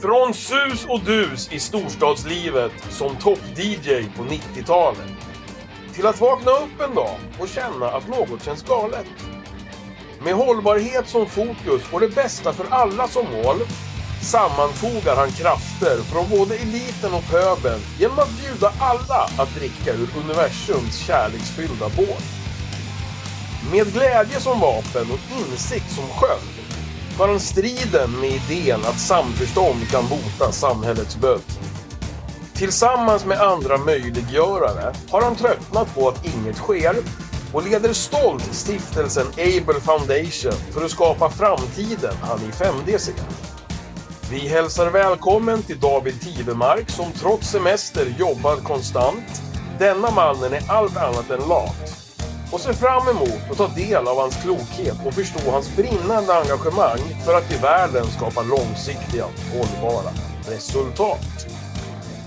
Från sus och dus i storstadslivet som topp-DJ på 90-talet. Till att vakna upp en dag och känna att något känns galet. Med hållbarhet som fokus och det bästa för alla som mål sammanfogar han krafter från både eliten och pöbeln genom att bjuda alla att dricka ur universums kärleksfyllda båt. Med glädje som vapen och insikt som sköld tar han striden med idén att samförstånd kan bota samhällets böld. Tillsammans med andra möjliggörare har han tröttnat på att inget sker och leder stolt stiftelsen Able Foundation för att skapa framtiden han i 5D ser. Vi hälsar välkommen till David Tivemark som trots semester jobbar konstant. Denna mannen är allt annat än lat. Och ser fram emot att ta del av hans klokhet och förstå hans brinnande engagemang för att i världen skapa långsiktiga, hållbara resultat.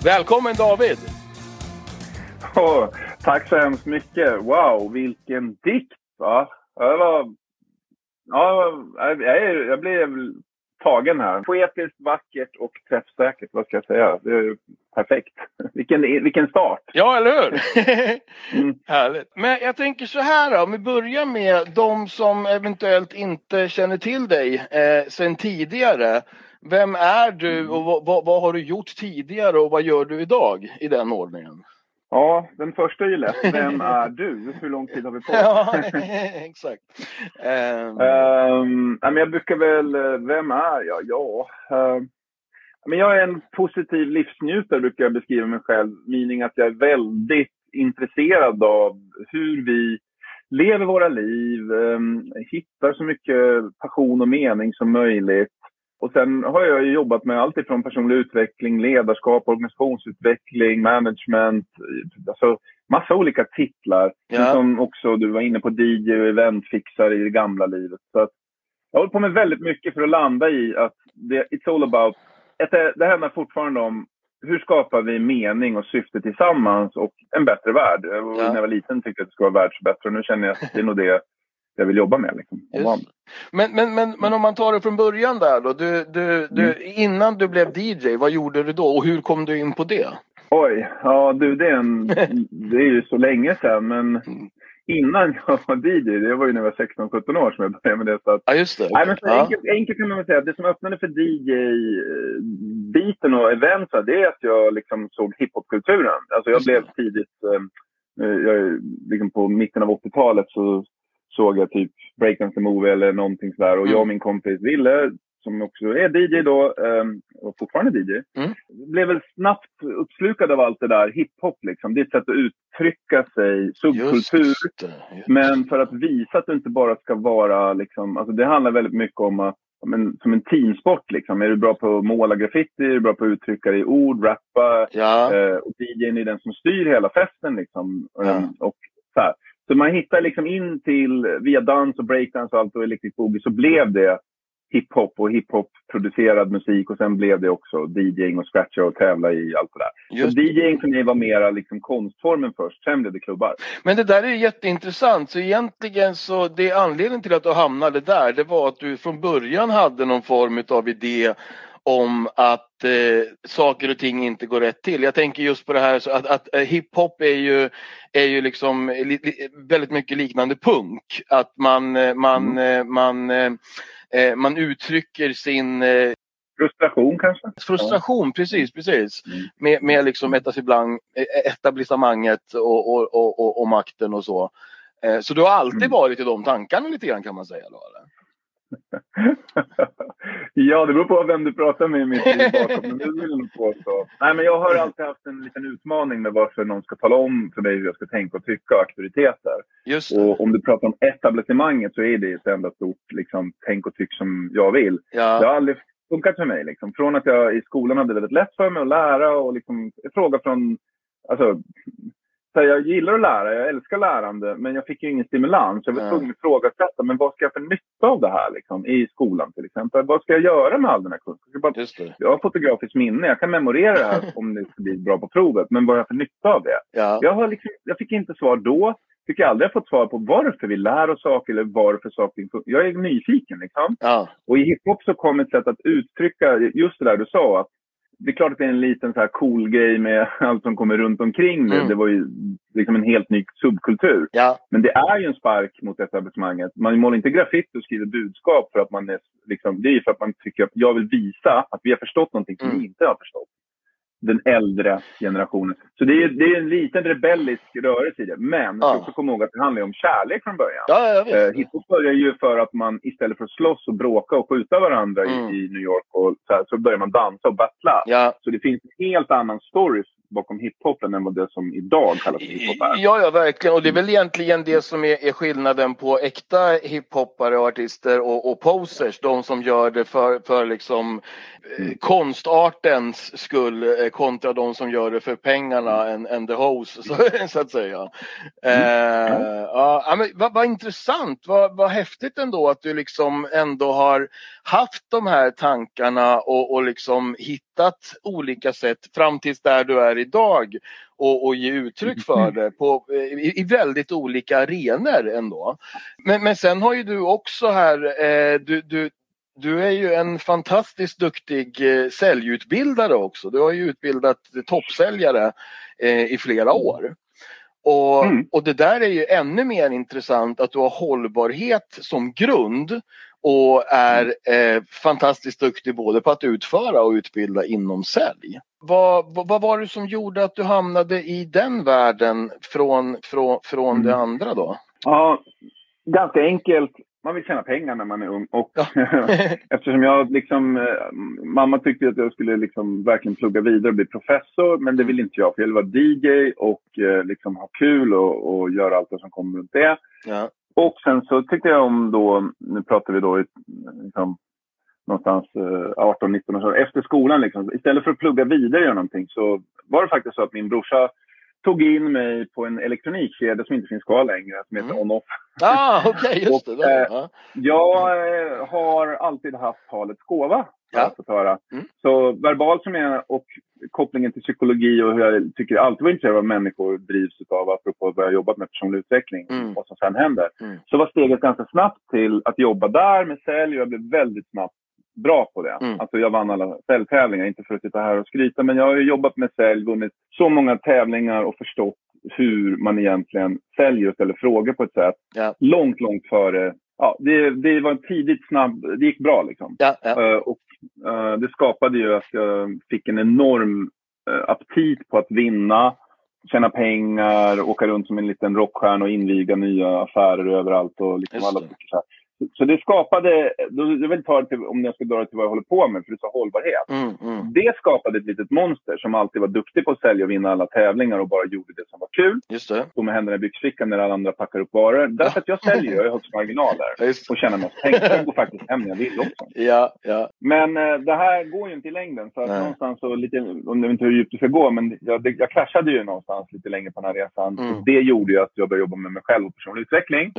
Välkommen David! Oh, tack så hemskt mycket. Wow, vilken dikt! Va? Jag, var, ja, jag, jag blev tagen här. Poetiskt, vackert och träffsäkert, vad ska jag säga? Perfekt. Vilken, vilken start! Ja, eller hur? mm. Härligt. Men jag tänker så här då, om vi börjar med de som eventuellt inte känner till dig eh, sen tidigare. Vem är du och vad, vad, vad har du gjort tidigare och vad gör du idag i den ordningen? Ja, den första är ju lätt. Vem är du? Hur lång tid har vi på Ja, exakt. Um... Um, jag brukar väl, vem är jag? Ja, uh, men jag är en positiv livsnjutare brukar jag beskriva mig själv. Mening att jag är väldigt intresserad av hur vi lever våra liv, um, hittar så mycket passion och mening som möjligt. Och sen har jag jobbat med allt ifrån personlig utveckling, ledarskap, organisationsutveckling, management, alltså massa olika titlar. Ja. Som också, du var inne på DJ och eventfixare i det gamla livet. Så att jag hållit på med väldigt mycket för att landa i att det, it's all about, det handlar fortfarande om hur skapar vi mening och syfte tillsammans och en bättre värld? Ja. När jag var liten tyckte jag att det skulle vara världsbättre och nu känner jag att det är nog det jag vill jobba med. Liksom. Men, men, men, men om man tar det från början där då. Du, du, du, mm. Innan du blev DJ, vad gjorde du då och hur kom du in på det? Oj, ja du det är, en, det är ju så länge sedan men mm. innan jag var DJ, det var ju när jag var 16-17 år som jag började med det. Så att, ja, just det. Nej, men så ja. enkelt, enkelt kan man väl säga, det som öppnade för DJ-biten och events, det är att jag liksom såg hiphopkulturen. Alltså jag blev tidigt, eh, jag, liksom på mitten av 80-talet så såg jag typ Breakdance the Movie eller någonting sådär. Och mm. jag och min kompis Ville, som också är DJ då, um, och fortfarande DJ, mm. blev väl snabbt uppslukad av allt det där hiphop liksom. Det är ett sätt att uttrycka sig, subkultur. Just det, just. Men för att visa att det inte bara ska vara liksom, alltså det handlar väldigt mycket om att men, som en teamsport liksom. Är du bra på att måla graffiti, är du bra på att uttrycka dig i ord, rappa. Ja. Eh, och DJn är den som styr hela festen liksom. Ja. Um, och så här. Så man hittar liksom in till, via dans och breakdance och allt och electric boogie, så blev det hiphop och hiphop-producerad musik och sen blev det också DJing och scratcha och tävla i allt det där. Just. Så DJing för mig var mera liksom konstformen först, sen blev det klubbar. Men det där är jätteintressant, så egentligen så det anledningen till att du hamnade där, det var att du från början hade någon form av idé om att eh, saker och ting inte går rätt till. Jag tänker just på det här så att, att eh, hiphop är ju, är ju liksom li, li, väldigt mycket liknande punk. Att man, eh, man, mm. Eh, man, man, man uttrycker sin Frustration kanske? Frustration, ja. precis, precis. Mm. Med, med liksom etablissemanget och, och, och, och, makten och så. Så du har alltid mm. varit i de tankarna lite grann kan man säga? Då, eller? ja, det beror på vem du pratar med i mitt liv bakom. Men det vill jag påstå. Nej, men jag har alltid haft en liten utmaning med varför någon ska tala om för mig hur jag ska tänka och tycka och auktoriteter. Just och om du pratar om etablissemanget så är det ett enda stort liksom, tänk och tyck som jag vill. Ja. Det har aldrig funkat för mig. Liksom. Från att jag i skolan hade väldigt lätt för mig att lära och liksom, fråga från Alltså, så jag gillar att lära, jag älskar lärande, men jag fick ju ingen stimulans. Jag var tvungen att ifrågasätta, men vad ska jag få nytta av det här liksom, i skolan till exempel? Vad ska jag göra med all den här kunskapen? Jag, jag har fotografiskt minne, jag kan memorera det här om det ska bli bra på provet, men vad har jag för nytta av det? Ja. Jag, har liksom, jag fick inte svar då, jag aldrig fått svar på varför vi lär oss saker eller varför saker Jag är nyfiken liksom. Ja. Och i hiphop så kom ett sätt att uttrycka just det där du sa. Att det är klart att det är en liten så här cool grej med allt som kommer runt omkring det. Mm. Det var ju liksom en helt ny subkultur. Ja. Men det är ju en spark mot etablissemanget. Man målar inte graffiti och skriver budskap för att man är liksom, det är för att man tycker att jag vill visa att vi har förstått någonting som Mm. vi inte har förstått. Den äldre generationen. Så det är, det är en liten rebellisk rörelse i det. Men man ska Ja. också komma ihåg att det handlar om kärlek från början. Ja, jag Eh, hiphop börjar ju för att man istället för att slåss och bråka och skjuta varandra Mm. i, i New York och så, här, så börjar man dansa och battla. Ja. Så det finns en helt annan story bakom hiphopen än vad det som idag kallas för hiphop är. Ja, ja, verkligen. Och det är väl egentligen det som är, är skillnaden på äkta hiphoppare och artister och, och posers. De som gör det för, för liksom eh, konstartens skull eh, kontra de som gör det för pengarna and, and the hose, så, så att säga. Eh, ja, ja, men vad, vad intressant, vad, vad häftigt ändå att du liksom ändå har haft de här tankarna och, och liksom hittat olika sätt fram tills där du är idag och, och ge uttryck för det på, i, i väldigt olika arenor ändå. Men, men sen har ju du också här, eh, du, du, du är ju en fantastiskt duktig eh, säljutbildare också. Du har ju utbildat toppsäljare eh, i flera år. Och, Mm. och det där är ju ännu mer intressant att du har hållbarhet som grund och är eh, fantastiskt duktig både på att utföra och utbilda inom sälj. Vad, vad, vad var det som gjorde att du hamnade i den världen från, från, från Mm. det andra då? Ja, ganska enkelt. Man vill tjäna pengar när man är ung. Och eftersom jag liksom, eh, mamma tyckte att jag skulle liksom verkligen plugga vidare och bli professor. Men det ville inte jag, för jag ville vara DJ och eh, liksom ha kul och, och göra allt det som kommer runt det. ja. Och sen så tyckte jag om då, nu pratar vi då i, liksom, någonstans eh, 18-19 år, efter skolan liksom. Istället för att plugga vidare göra någonting så var det faktiskt så att min brorsa tog in mig på en elektronikkedja som inte finns kvar längre, som heter Mm. On-Off. Ah, okej, just det. Och, Där. eh, Ja. Jag eh, har alltid haft talets gåva, har Ja. jag fått höra. Mm. Så verbalt som jag och kopplingen till psykologi och hur jag tycker alltid var intresserad av vad människor drivs av, apropå vad jag jobbat med personlig utveckling, Mm. vad som sen händer. Mm. Så var steget ganska snabbt till att jobba där med sälj och jag blev väldigt snabbt bra på det. Mm. Alltså jag vann alla säljtävlingar, inte för att sitta här och skryta, men jag har ju jobbat med sälj, vunnit så många tävlingar och förstått hur man egentligen säljer och ställer frågor på ett sätt Ja. långt, långt före. Ja, det, det var en tidigt snabb, det gick bra liksom. Ja, ja. Eh, och eh, det skapade ju att jag fick en enorm uh, aptit på att vinna, tjäna pengar, åka runt som en liten rockstjärna och inviga nya affärer överallt. Och liksom alla så, här. Så- det skapade, då, jag vill ta det till, om jag ska dra det till vad jag håller på med, för du sa hållbarhet. Mm, mm. Det skapade ett litet monster som alltid var duktig på att sälja och vinna alla tävlingar och bara gjorde det som var kul. Just det. Stå med händerna i byxfickan när alla andra packar upp varor. Därför att jag säljer, jag har högst marginaler. Just. Och tjänar mest pengar. Jag går faktiskt hem när jag vill också. Ja, ja. Men eh, det här går ju inte i längden. Så att Nej. någonstans så lite, om jag vet inte hur djupt det ska gå, men jag, det, jag kraschade ju någonstans lite längre på den här resan. Mm. Det gjorde ju att jag började jobba med mig själv och personlig utveckling.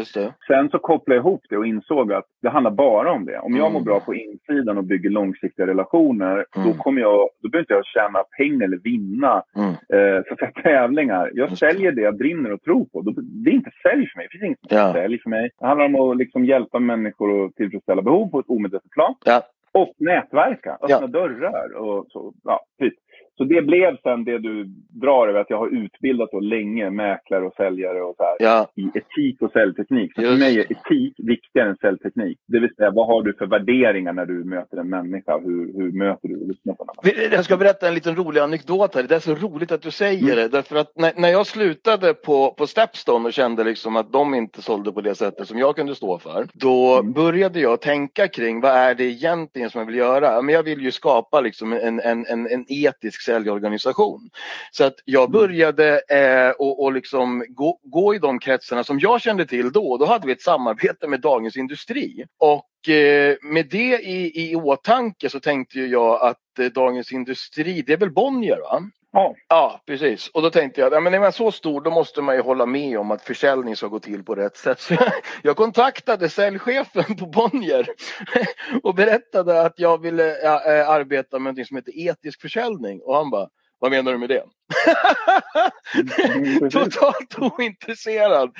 Sen så kopplade jag ihop det och insåg att det handlar bara om det. Om jag Mm. mår bra på insidan och bygger långsiktiga relationer, Mm. då kommer jag, då behöver inte jag tjäna pengar eller vinna Mm. eh, tävlingar. Jag Just säljer det jag brinner och tror på. Det är inte sälj för mig. Det finns inget som Ja. sälj för mig. Det handlar om att liksom hjälpa människor att tillfredsställa behov på ett omedvetet plan. Ja. Och nätverka, öppna Ja. dörrar och så. Ja, typ. Så det blev sen det du drar över att jag har utbildat då länge mäklare och säljare och så här Ja, i etik och säljteknik. Så för mig är etik viktigare än säljteknik. Det vill säga, vad har du för värderingar när du möter en människa? Hur, hur möter du och lyssnar på den? Jag ska berätta en liten rolig anekdot här. Det är så roligt att du säger det. Därför att när, när jag slutade på, på Stepstone och kände liksom att de inte sålde på det sättet som jag kunde stå för. Då Mm. började jag tänka kring vad är det egentligen som jag vill göra? Men jag vill ju skapa liksom en, en, en, en etisk säljorganisation. Så att jag började eh, och, och liksom gå, gå i de kretsarna som jag kände till då. Då hade vi ett samarbete med Dagens Industri. Och eh, med det i, i åtanke så tänkte jag att eh, Dagens Industri, det är väl Bonnier va? Ja, Ja, precis. Och då tänkte jag, ja, är man så stor då måste man ju hålla med om att försäljning ska gå till på rätt sätt. Så jag, jag kontaktade säljchefen på Bonnier och berättade att jag ville ja, eh, arbeta med något som heter etisk försäljning. Och han bara, vad menar du med det? Totalt ointresserad.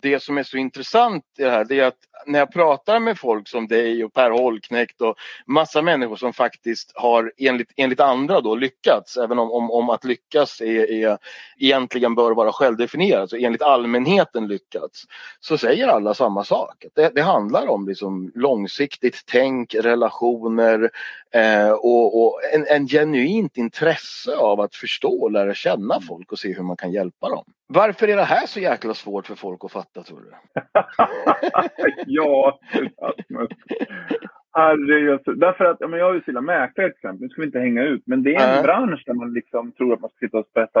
Det som är så intressant i det här det är att när jag pratar med folk som dig och Per Holknekt och massa människor som faktiskt har enligt, enligt andra då lyckats, även om, om, om att lyckas är, är, egentligen bör vara självdefinierat, så enligt allmänheten lyckats, så säger alla samma sak. Det, det handlar om liksom långsiktigt tänk, relationer eh, och, och en, en genuint intresse av att förstå och lära känna folk och se hur man kan hjälpa dem. Varför är det här så jäkla svårt för folk att fatta tror du? ja, Rasmus. Herregud. Därför att, men jag har ju sina mäklare till exempel, nu ska vi inte hänga ut, men det är en Nej. bransch där man liksom tror att man ska sitta och sprätta,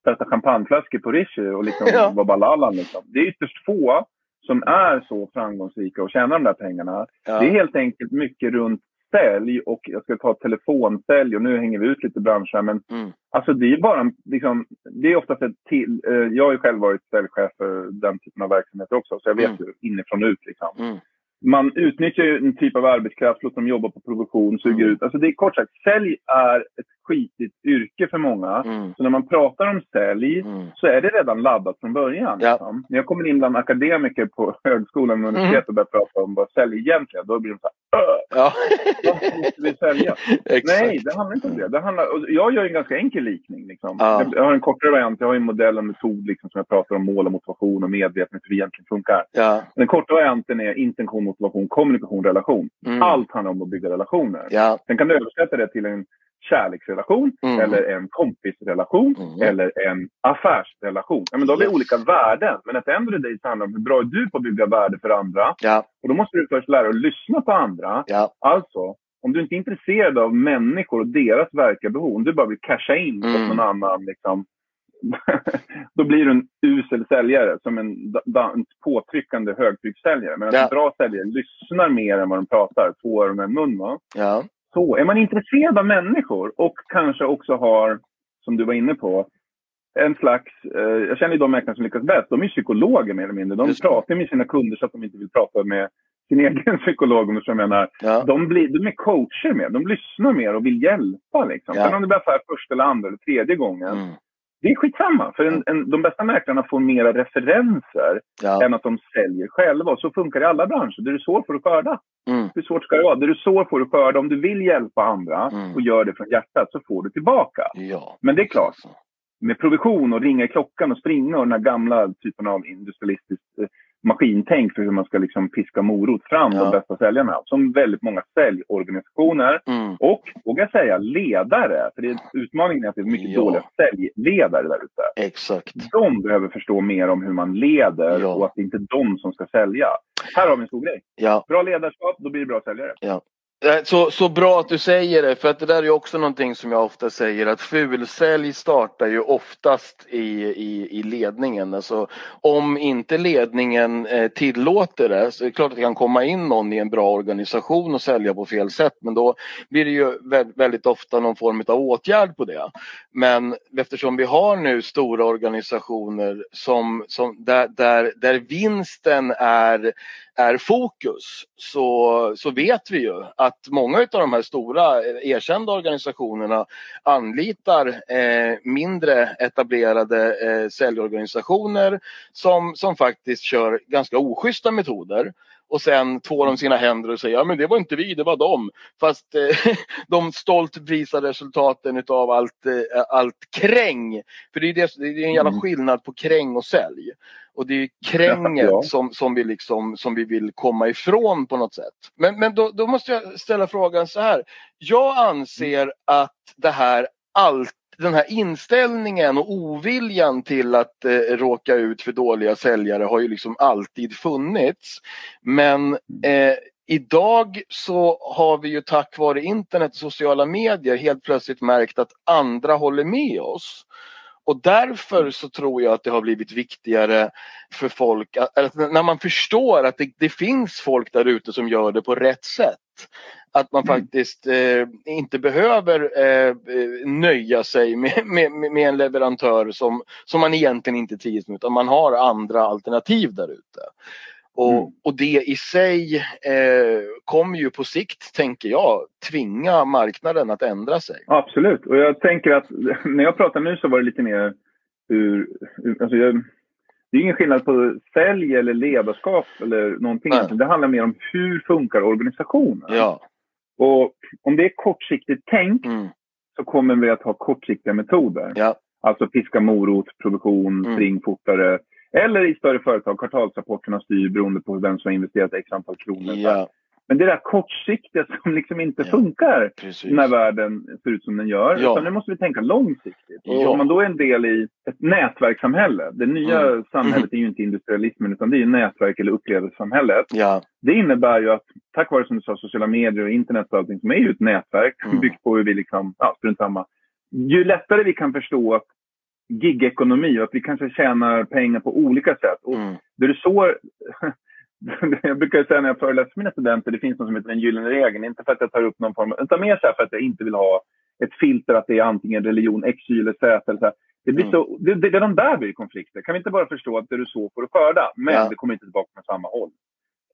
sprätta champagneflaskor på Rishi och liksom Ja. vara Balalan. Liksom. Det är ytterst få som är så framgångsrika och tjänar de där pengarna. Ja. Det är helt enkelt mycket runt sälj och jag ska ta telefonsälj och nu hänger vi ut lite branscher men Mm. Alltså det är bara liksom, det är oftast ett till, eh, jag har ju själv varit säljchef för den typen av verksamheter också, så jag vet Mm. ju inifrån och ut liksom. Mm. Man utnyttjar ju en typ av arbetskraft, låter dem jobba på provision, suger Mm. ut. Alltså det är kort sagt, sälj är ett skitigt yrke för många. Mm. Så när man pratar om sälj Mm. så är det redan laddat från början. Ja. Liksom. När jag kommer in bland akademiker på högskolan och universitetet och börjar prata om vad sälj egentligen, då blir de så här, "Öh, Ja. vad måste vi sälja? Nej, det handlar inte om det. det handlar, jag gör en ganska enkel likning. Liksom. Ja. Jag, jag har en kortare variant. Jag har en modell och metod liksom, som jag pratar om mål och motivation och medvetenhet, hur det egentligen funkar. Ja. Den korta varianten är intention, motivation, kommunikation, relation. Mm. Allt handlar om att bygga relationer. Ja. Sen kan du översätta det till en kärleksrelation, Mm. eller en kompisrelation, Mm. eller en affärsrelation. Ja, men då har vi Yes. olika värden. Men att ändå det så handlar om hur bra är du på att bygga värde för andra. Ja. Och då måste du först lära dig att lyssna på andra. Ja. Alltså, om du inte är intresserad av människor och deras verkliga behov, om du bara vill casha in Mm. någon annan, liksom, då blir du en usel säljare, som en, en påtryckande högtryckssäljare. Men Ja. en bra säljare lyssnar mer än vad de pratar, två öron och en mun. Va? Ja. Så, är man intresserad av människor och kanske också har, som du var inne på, en slags, eh, jag känner ju de mäklare som lyckas bäst, de är psykologer mer eller mindre. De Just pratar med sina kunder så att de inte vill prata med sin egen psykolog, om du jag menar. Ja. De, blir, de är coacher med, de lyssnar mer och vill hjälpa. Liksom. Ja. Sen om det blir affär första eller andra eller tredje gången, Mm. Det är skitsamma. För en, en, de bästa mäklarna får mera referenser Ja. än att de säljer själva. Och så funkar det i alla branscher. Där du sår får du skörda. Mm. Hur svårt ska det vara? Där du sår får du skörda. Om du vill hjälpa andra Mm. och gör det från hjärtat så får du tillbaka. Ja. Men det är klart, med provision och ringa i klockan och springa och den här gamla typen av industrialistiskt eh, maskintänk för hur man ska liksom piska morot fram Ja. de bästa säljarna. Som väldigt många säljorganisationer Mm. och, vågar jag säga, ledare. För det är utmaningen är att det är mycket Ja. dåliga säljledare där ute. Exakt. De behöver förstå mer om hur man leder Ja. och att det inte är de som ska sälja. Här har vi en stor grej. Ja. Bra ledarskap, då blir det bra säljare. Eh, Eh, så, så bra att du säger det, för att det där är också någonting som jag ofta säger att fulsälj startar ju oftast i, i, i ledningen. Alltså, om inte ledningen eh, tillåter det så är det klart att det kan komma in någon i en bra organisation och sälja på fel sätt men då blir det ju vä- väldigt ofta någon form av åtgärd på det. Men eftersom vi har nu stora organisationer som, som där, där, där vinsten är är fokus så, så vet vi ju att många av de här stora eh, erkända organisationerna anlitar eh, mindre etablerade eh, säljorganisationer som, som faktiskt kör ganska oschyssta metoder och sen tvår de sina händer och säger ja men det var inte vi, det var de. Fast eh, de stolt visar resultaten utav allt, eh, allt kräng. För det är, det, det är en jävla Mm. skillnad på kräng och sälj. Och det är kränget Ja. som, som, vi liksom, som vi vill komma ifrån på något sätt. Men, men då, då måste jag ställa frågan så här. Jag anser att det här allt den här inställningen och oviljan till att eh, råka ut för dåliga säljare har ju liksom alltid funnits. Men eh, idag så har vi ju tack vare internet och sociala medier helt plötsligt märkt att andra håller med oss. Och därför så tror jag att det har blivit viktigare för folk, att, när man förstår att det, det finns folk där ute som gör det på rätt sätt. Att man Mm. faktiskt eh, inte behöver eh, eh, nöja sig med, med, med en leverantör som, som man egentligen inte trivs med utan man har andra alternativ där ute. Och, Mm. och det i sig eh, kommer ju på sikt, tänker jag, tvinga marknaden att ändra sig. Absolut. Och jag tänker att när jag pratar nu så var det lite mer ur... ur alltså jag, det är ingen skillnad på sälj eller ledarskap eller någonting. Nej. Det handlar mer om hur funkar organisationen. Ja. Och om det är kortsiktigt tänk Mm. så kommer vi att ha kortsiktiga metoder. Ja. Alltså piska morot, produktion, Mm. spring fortare. Eller i större företag, kvartalsrapporterna styr beroende på vem som har investerat x antal kronor. Ja, Men det där kortsiktiga som liksom inte Ja. funkar precis. när världen ser ut som den gör. Ja. Utan nu måste vi tänka långsiktigt. Och Ja. om man då är en del i ett nätverkssamhälle. Det nya Mm. samhället är ju inte industrialismen utan det är ju nätverk eller upplevelsesamhället. Ja, Det innebär ju att tack vare som du sa sociala medier och internet och allting som är ju ett nätverk Mm. byggt på hur vi liksom, ja strunt samma. Ju lättare vi kan förstå att gigekonomi och att vi kanske tjänar pengar på olika sätt. Och mm. det är så... jag brukar säga när jag föreläser för mina studenter, det finns något som heter den gyllene regeln. Inte för att jag tar upp någon form av, utan mer så här för att jag inte vill ha ett filter att det är antingen religion, X, Y eller Z. Eller så. Det, blir Mm. så, det, det, det är de där blir konflikter. Kan vi inte bara förstå att det du så får du skörda, men Ja. det kommer inte tillbaka från samma håll.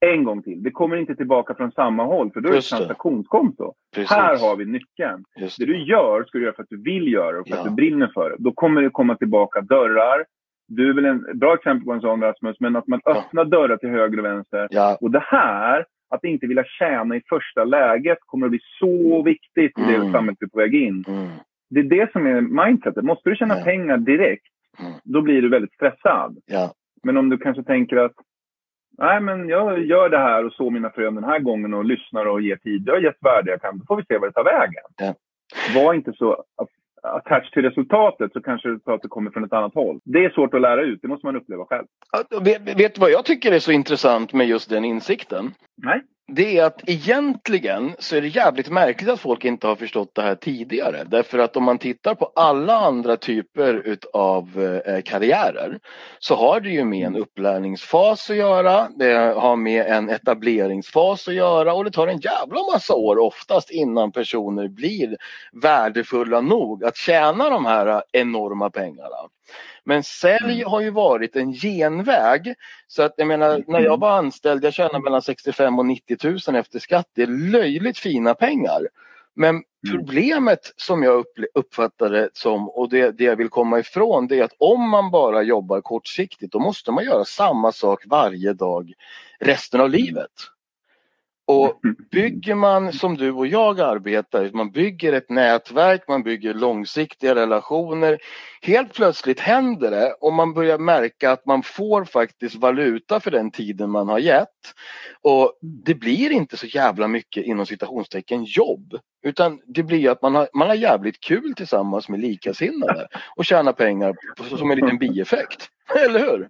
En gång till, det kommer inte tillbaka från samma håll, för då är det ett det. transaktionskonto. precis. Här har vi nyckeln. Det det. du gör ska du göra för att du vill göra det och för Ja. att du brinner för det. Då kommer det komma tillbaka dörrar. Du är väl en bra exempel på en sån Rasmus, men att man Ja. öppnar dörrar till höger och vänster. Ja, Och det här, att inte vilja tjäna i första läget, kommer att bli så viktigt i det Mm. samhället vi är på väg in. mm. Det är det som är mindsetet. Måste du tjäna Ja. pengar direkt, Mm. då blir du väldigt stressad. ja, Men om du kanske tänker att Nej, men jag gör det här och så mina frön den här gången och lyssnar och ger tid. Jag har gett värde jag kan. Då får vi se vad det tar vägen. Ja. Var inte så attached till resultatet så kanske resultatet kommer från ett annat håll. Det är svårt att lära ut. Det måste man uppleva själv. Vet, vet du vad jag tycker är så intressant med just den insikten? Nej. Det är att egentligen så är det jävligt märkligt att folk inte har förstått det här tidigare. Därför att om man tittar på alla andra typer utav eh, karriärer så har det ju med en upplärningsfas att göra. Det har med en etableringsfas att göra och det tar en jävla massa år oftast innan personer blir värdefulla nog att tjäna de här eh, enorma pengarna. Men sälj har ju varit en genväg. Så att jag menar, när jag var anställd, jag tjänade mellan 65 och 90 000 efter skatt. Det är löjligt fina pengar. Men problemet som jag uppfattar det som och det, det jag vill komma ifrån det är att om man bara jobbar kortsiktigt då måste man göra samma sak varje dag resten av livet. Och bygger man som du och jag arbetar, man bygger ett nätverk, man bygger långsiktiga relationer. Helt plötsligt händer det och man börjar märka att man får faktiskt valuta för den tiden man har gett. Och det blir inte så jävla mycket inom citationstecken jobb. Utan det blir att man har, man har jävligt kul tillsammans med likasinnade och tjänar pengar som en liten bieffekt. Eller hur?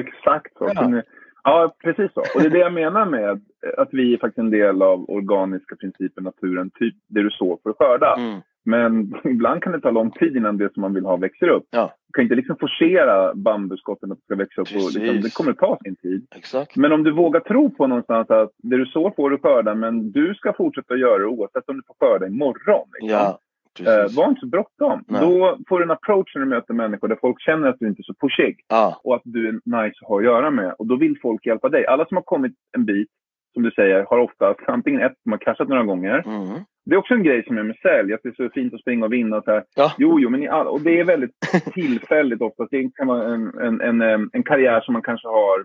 Exakt så. Ja. Ja. precis så. Och det är det jag menar med att vi är faktiskt en del av organiska principer, naturen. Typ det du sår du skörda. Mm. Men ibland kan det ta lång tid innan det som man vill ha växer upp. Ja. Du kan inte liksom forcera bambuskotten att det ska växa upp. Och liksom, det kommer ta sin tid. Exakt. Men om du vågar tro på någonstans att det du sår får du skörda, men du ska fortsätta göra det oavsett om du får skörda imorgon. Liksom. Ja, Eh, precis. var inte så bråttom. Då får du en approach när du möter människor där folk känner att du inte är så pushig Ja, och att du är nice att ha att göra med. Och då vill folk hjälpa dig. Alla som har kommit en bit, som du säger, har ofta antingen ett, som har kraschat några gånger. mm. Det är också en grej som är med sälj, att det är så fint att springa och vinna och så här. ja. Jo, jo, men i all, och det är väldigt tillfälligt oftast. Det kan vara en, en, en, en karriär som man kanske har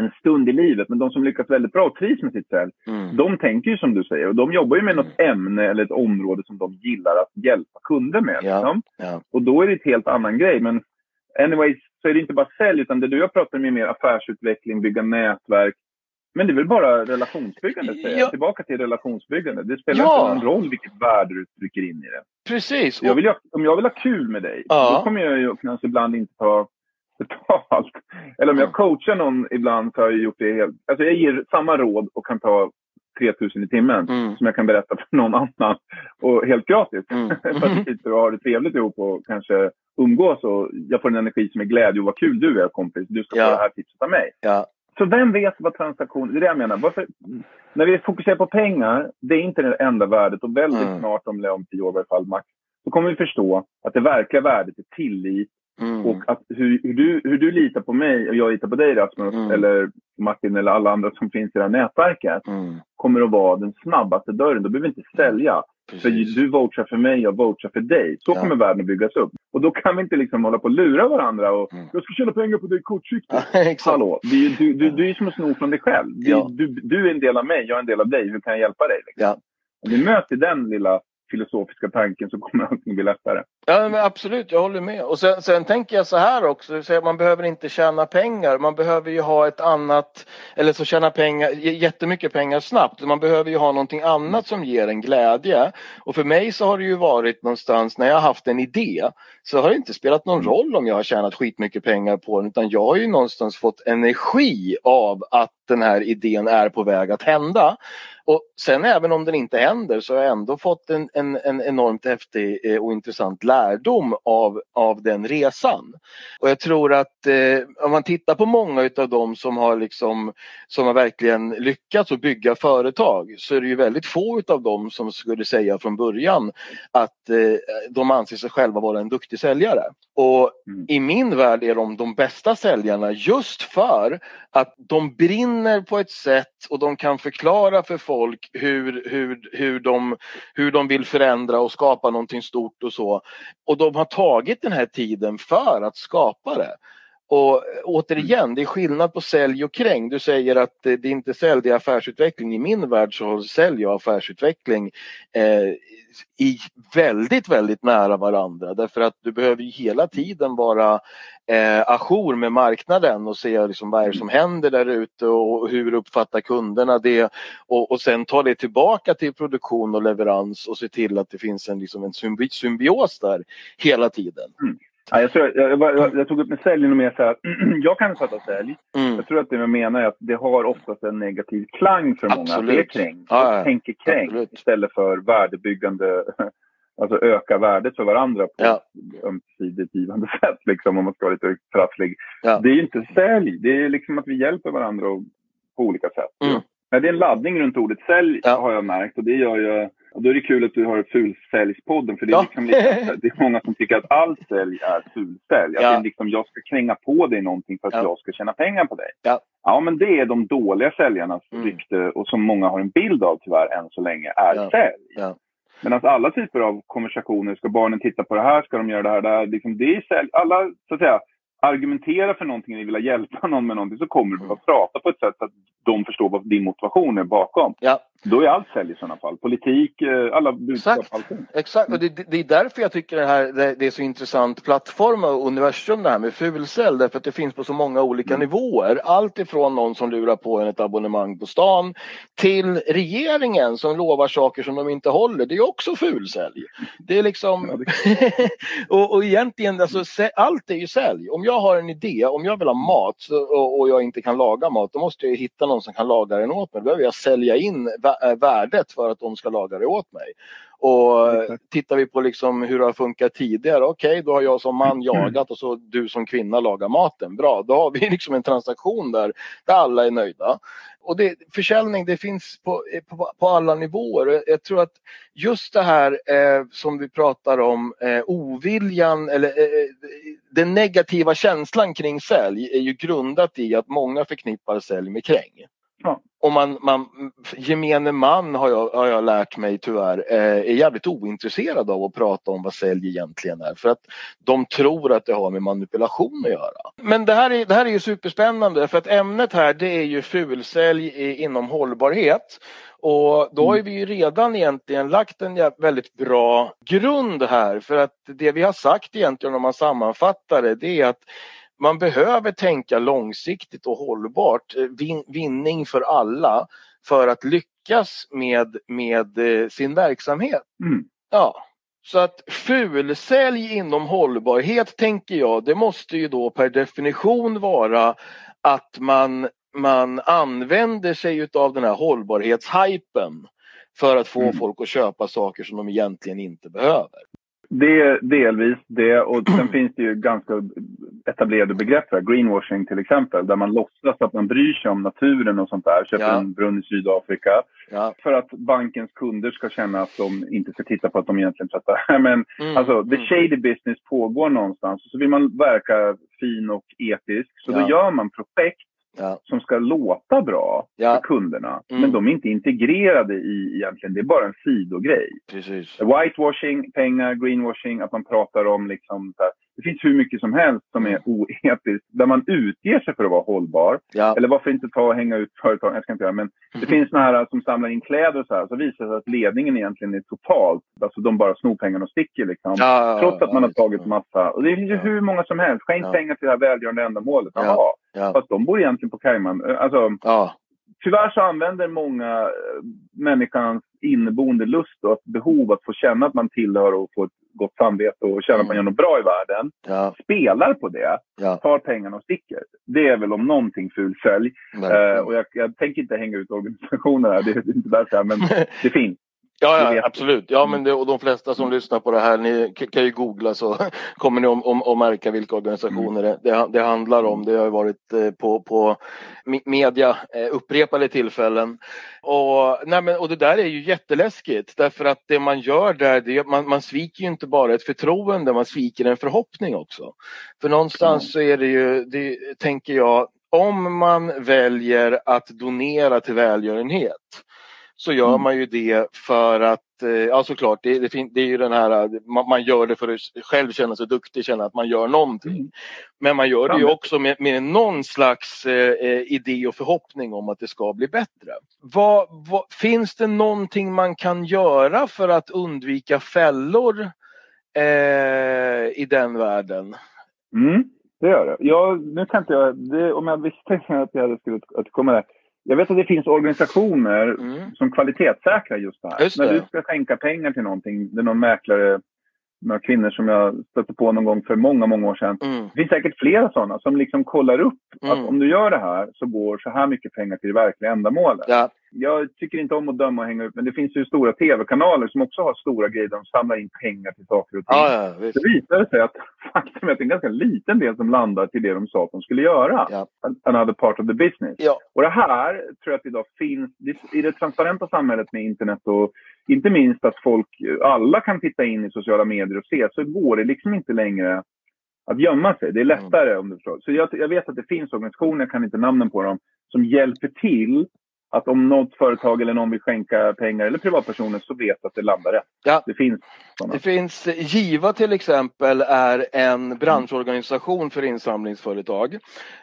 en stund i livet. Men de som lyckas väldigt bra och trivs med sitt sälj, Mm. de tänker ju som du säger. Och de jobbar ju med något ämne eller ett område som de gillar att hjälpa kunder med. Ja. Liksom. Ja, Och då är det ett helt annan grej. Men anyways, så är det inte bara sälj, utan det du har pratat om är mer affärsutveckling, bygga nätverk. Men det är väl bara relationsbyggande, säger Ja. Tillbaka till relationsbyggande. Det spelar Ja. inte någon roll vilket värde du trycker in i det. precis. Jag vill, om jag vill ha kul med dig, Ja. då kommer jag ju kanske ibland inte ta betalt. Eller om jag coachar någon ibland så har jag gjort det helt... Alltså jag ger samma råd och kan ta 3000 i timmen Mm. som jag kan berätta för någon annan. Och helt gratis. Mm. för att vi sitter och har det trevligt ihop och kanske umgås och jag får en energi som är glädje och vad kul du är kompis. Du ska Ja. få det här tipset av mig. Ja, Så vem vet vad transaktion... Det är det jag menar. Varför, när vi fokuserar på pengar, det är inte det enda värdet. Och väldigt Mm. snart, om, om tio år i alla fall, max, så kommer vi förstå att det verkliga värdet är tillit Mm. Och att hur, hur, du, hur du litar på mig och jag litar på dig Rasmus, mm. eller Martin eller alla andra som finns i det här nätverket, mm. kommer att vara den snabbaste dörren. Då behöver vi inte sälja. Precis. För du vouchar för mig, jag vouchar för dig. Så ja. kommer världen att byggas upp. Och då kan vi inte liksom hålla på och lura varandra och mm. jag ska tjäna pengar på dig kortsiktigt. Hallå, du, du, du, du är som att sno från dig själv. Ja. Du, du, är en del av mig, jag är en del av dig. Hur kan jag hjälpa dig? Liksom? Ja. Om vi möter den lilla filosofiska tanken så kommer allting bli lättare. Ja men absolut, jag håller med. Och sen, sen tänker jag så här också, så man behöver inte tjäna pengar. Man behöver ju ha ett annat, eller så tjäna pengar, jättemycket pengar snabbt. Man behöver ju ha någonting annat som ger en glädje. Och för mig så har det ju varit någonstans när jag har haft en idé så har det inte spelat någon roll om jag har tjänat skitmycket pengar på den utan jag har ju någonstans fått energi av att den här idén är på väg att hända. Och sen även om den inte händer så har jag ändå fått en, en, en enormt häftig eh, och intressant lärdom av, av den resan. Och jag tror att eh, om man tittar på många utav dem som har liksom som har verkligen lyckats att bygga företag så är det ju väldigt få utav dem som skulle säga från början att eh, de anser sig själva vara en duktig säljare. Och mm. i min värld är de de bästa säljarna just för att de brinner på ett sätt och de kan förklara för folk hur, hur, hur, de, hur de vill förändra och skapa någonting stort och så. Och de har tagit den här tiden för att skapa det. Och återigen, det är skillnad på sälj och kräng. Du säger att det är inte sälj, det är affärsutveckling. I min värld så har sälj och affärsutveckling eh, i väldigt, väldigt nära varandra. Därför att du behöver hela tiden vara eh, ajour med marknaden och se liksom vad är det som händer där ute och hur uppfattar kunderna det och, och sen ta det tillbaka till produktion och leverans och se till att det finns en, liksom en symbios där hela tiden. Mm. Ja, jag, tror, jag, jag, jag, tog upp med sälj och mer så här, jag kan fatta sälj. Mm. Jag tror att det jag menar är att det har oftast en negativ klang för många. Absolut. Det är kräng. Ja, ja. tänker Absolut. istället för värdebyggande, alltså öka värdet för varandra på ja. ett ömsesidigt givande sätt. Liksom, om man ska vara lite trasslig. Ja. Det är inte sälj, det är liksom att vi hjälper varandra på olika sätt. Mm. Ja, det är en laddning runt ordet sälj har jag märkt och det gör ju och då är det kul att du har fulsäljspodden för det är, ja. liksom lite, det är många som tycker att all sälj är fulsälj. Ja. Att liksom, jag ska kränga på dig någonting för att ja. jag ska tjäna pengar på dig. Ja. ja, men det är de dåliga säljarnas mm. rykte och som många har en bild av tyvärr än så länge är ja. sälj. Ja. Medan alla typer av konversationer, ska barnen titta på det här, ska de göra det här, det här liksom, det är sälj. Alla, så att säga, argumentera för någonting, ni vill hjälpa någon med någonting så kommer du att prata på ett sätt så att de förstår vad din motivation är bakom. Ja. Då är allt sälj i sådana fall. Politik, eh, alla budskap, Exakt. allting. Exakt, och det, det, är därför jag tycker det här det, det är så intressant plattform och universum det här med fulsälj. Därför att det finns på så många olika mm. nivåer. Allt ifrån någon som lurar på en ett abonnemang på stan till regeringen som lovar saker som de inte håller. Det är också fulsälj. Det är liksom... Och, och egentligen, alltså, allt är ju sälj. Om jag har en idé, om jag vill ha mat och, och jag inte kan laga mat, då måste jag hitta någon som kan laga den åt mig. Då behöver jag sälja in värdet för att de ska laga det åt mig. Och tittar vi på liksom hur det har funkat tidigare, okej okay, då har jag som man jagat och så du som kvinna lagar maten. Bra, då har vi liksom en transaktion där, där alla är nöjda. Och det, försäljning det finns på, på, på alla nivåer. Jag tror att just det här eh, som vi pratar om, eh, oviljan eller eh, eh den negativa känslan kring sälj är ju grundat i att många förknippar sälj med kräng. Ja. Och man, man, gemene man har jag, har jag lärt mig tyvärr eh, är jävligt ointresserad av att prata om vad sälj egentligen är för att de tror att det har med manipulation att göra. Men det här är, det här är ju superspännande för att ämnet här det är ju fulsälj inom hållbarhet. Och då har vi ju redan egentligen lagt en väldigt bra grund här för att det vi har sagt egentligen om man sammanfattar det, det är att man behöver tänka långsiktigt och hållbart, eh, vin, vinning för alla för att lyckas med, med eh, sin verksamhet. Mm. Ja. Så att fulsälj inom hållbarhet tänker jag, det måste ju då per definition vara att man, man använder sig utav den här hållbarhetshypen för att få mm. folk att köpa saker som de egentligen inte behöver. Det är delvis det och sen finns det ju ganska etablerade begrepp för greenwashing till exempel, där man låtsas att man bryr sig om naturen och sånt där. Köper Ja. en brunn i Sydafrika Ja. för att bankens kunder ska känna att de inte ska titta på att de egentligen tvättar. Men Mm. alltså, the Mm. shady business pågår någonstans. Så vill man verka fin och etisk, så Ja. då gör man projekt Ja. som ska låta bra Ja. för kunderna. Mm. Men de är inte integrerade i egentligen, det är bara en sidogrej. Precis. Whitewashing, pengar, greenwashing, att man pratar om liksom så här, Det finns hur mycket som helst som är oetiskt, där man utger sig för att vara hållbar. Ja. Eller varför inte ta och hänga ut företag, jag ska inte göra men det finns såna här som samlar in kläder och så här, så visar det sig att ledningen egentligen är totalt, alltså de bara snor pengarna och sticker liksom. Ja, Trots att man har tagit massa. Och det finns ju hur många som helst. Skänk pengar till det här välgörande ändamålet. Ja. Jaha. Ja. Fast de bor egentligen på Cayman. Alltså, Ja. tyvärr så använder många eh, människans inneboende lust och behov att få känna att man tillhör och få ett gott samvete och känna att man gör något bra i världen. Ja. Spelar på det, Ja. tar pengarna och sticker. Det är väl om någonting ful sälj. Eh, och jag, jag tänker inte hänga ut organisationer här, det är inte därför, men det finns. Ja, ja absolut. Ja, men det, och de flesta som lyssnar på det här, ni kan ju googla så kommer ni om, om, att märka vilka organisationer det, det, det handlar om. Det har ju varit eh, på, på me- media eh, upprepade tillfällen. Och, nej, men, och det där är ju jätteläskigt därför att det man gör där, det, man, man sviker ju inte bara ett förtroende, man sviker en förhoppning också. För någonstans så är det ju, det, tänker jag, om man väljer att donera till välgörenhet så gör Mm. man ju det för att, eh, ja såklart, det, det, fin- det är ju den här, man, man gör det för att själv känna sig duktig, känna att man gör någonting. Mm. Men man gör det ju också med, med någon slags eh, eh, idé och förhoppning om att det ska bli bättre. Vad, vad, finns det någonting man kan göra för att undvika fällor eh, i den världen? Mm, det gör det. Jag, nu kan inte jag, det, om jag visste att jag hade skulle återkomma där. Jag vet att det finns organisationer Mm. som kvalitetssäkrar just det här. Just det. När du ska skänka pengar till någonting, det är någon mäklare, några kvinnor som jag stötte på någon gång för många, många år sedan. Mm. Det finns säkert flera sådana som liksom kollar upp Mm. att om du gör det här så går så här mycket pengar till det verkliga ändamålet. Ja, Jag tycker inte om att döma och hänga ut, men det finns ju stora tv-kanaler som också har stora grejer de samlar in pengar till saker och ting. ja, ja visst. Det visar sig att faktum är att det är en ganska liten del som landar till det de sa att de skulle göra. Ja. Another part of the business. Ja. Och det här tror jag att idag finns i det transparenta samhället med internet och inte minst att folk, alla kan titta in i sociala medier och se, så går det liksom inte längre att gömma sig. Det är lättare om du förstår. Så jag, jag vet att det finns organisationer, jag kan inte namnen på dem, som hjälper till att om något företag eller någon vill skänka pengar eller privatpersoner så vet att det landar rätt. Ja. Det finns sådana. Det finns Giva till exempel är en branschorganisation för insamlingsföretag.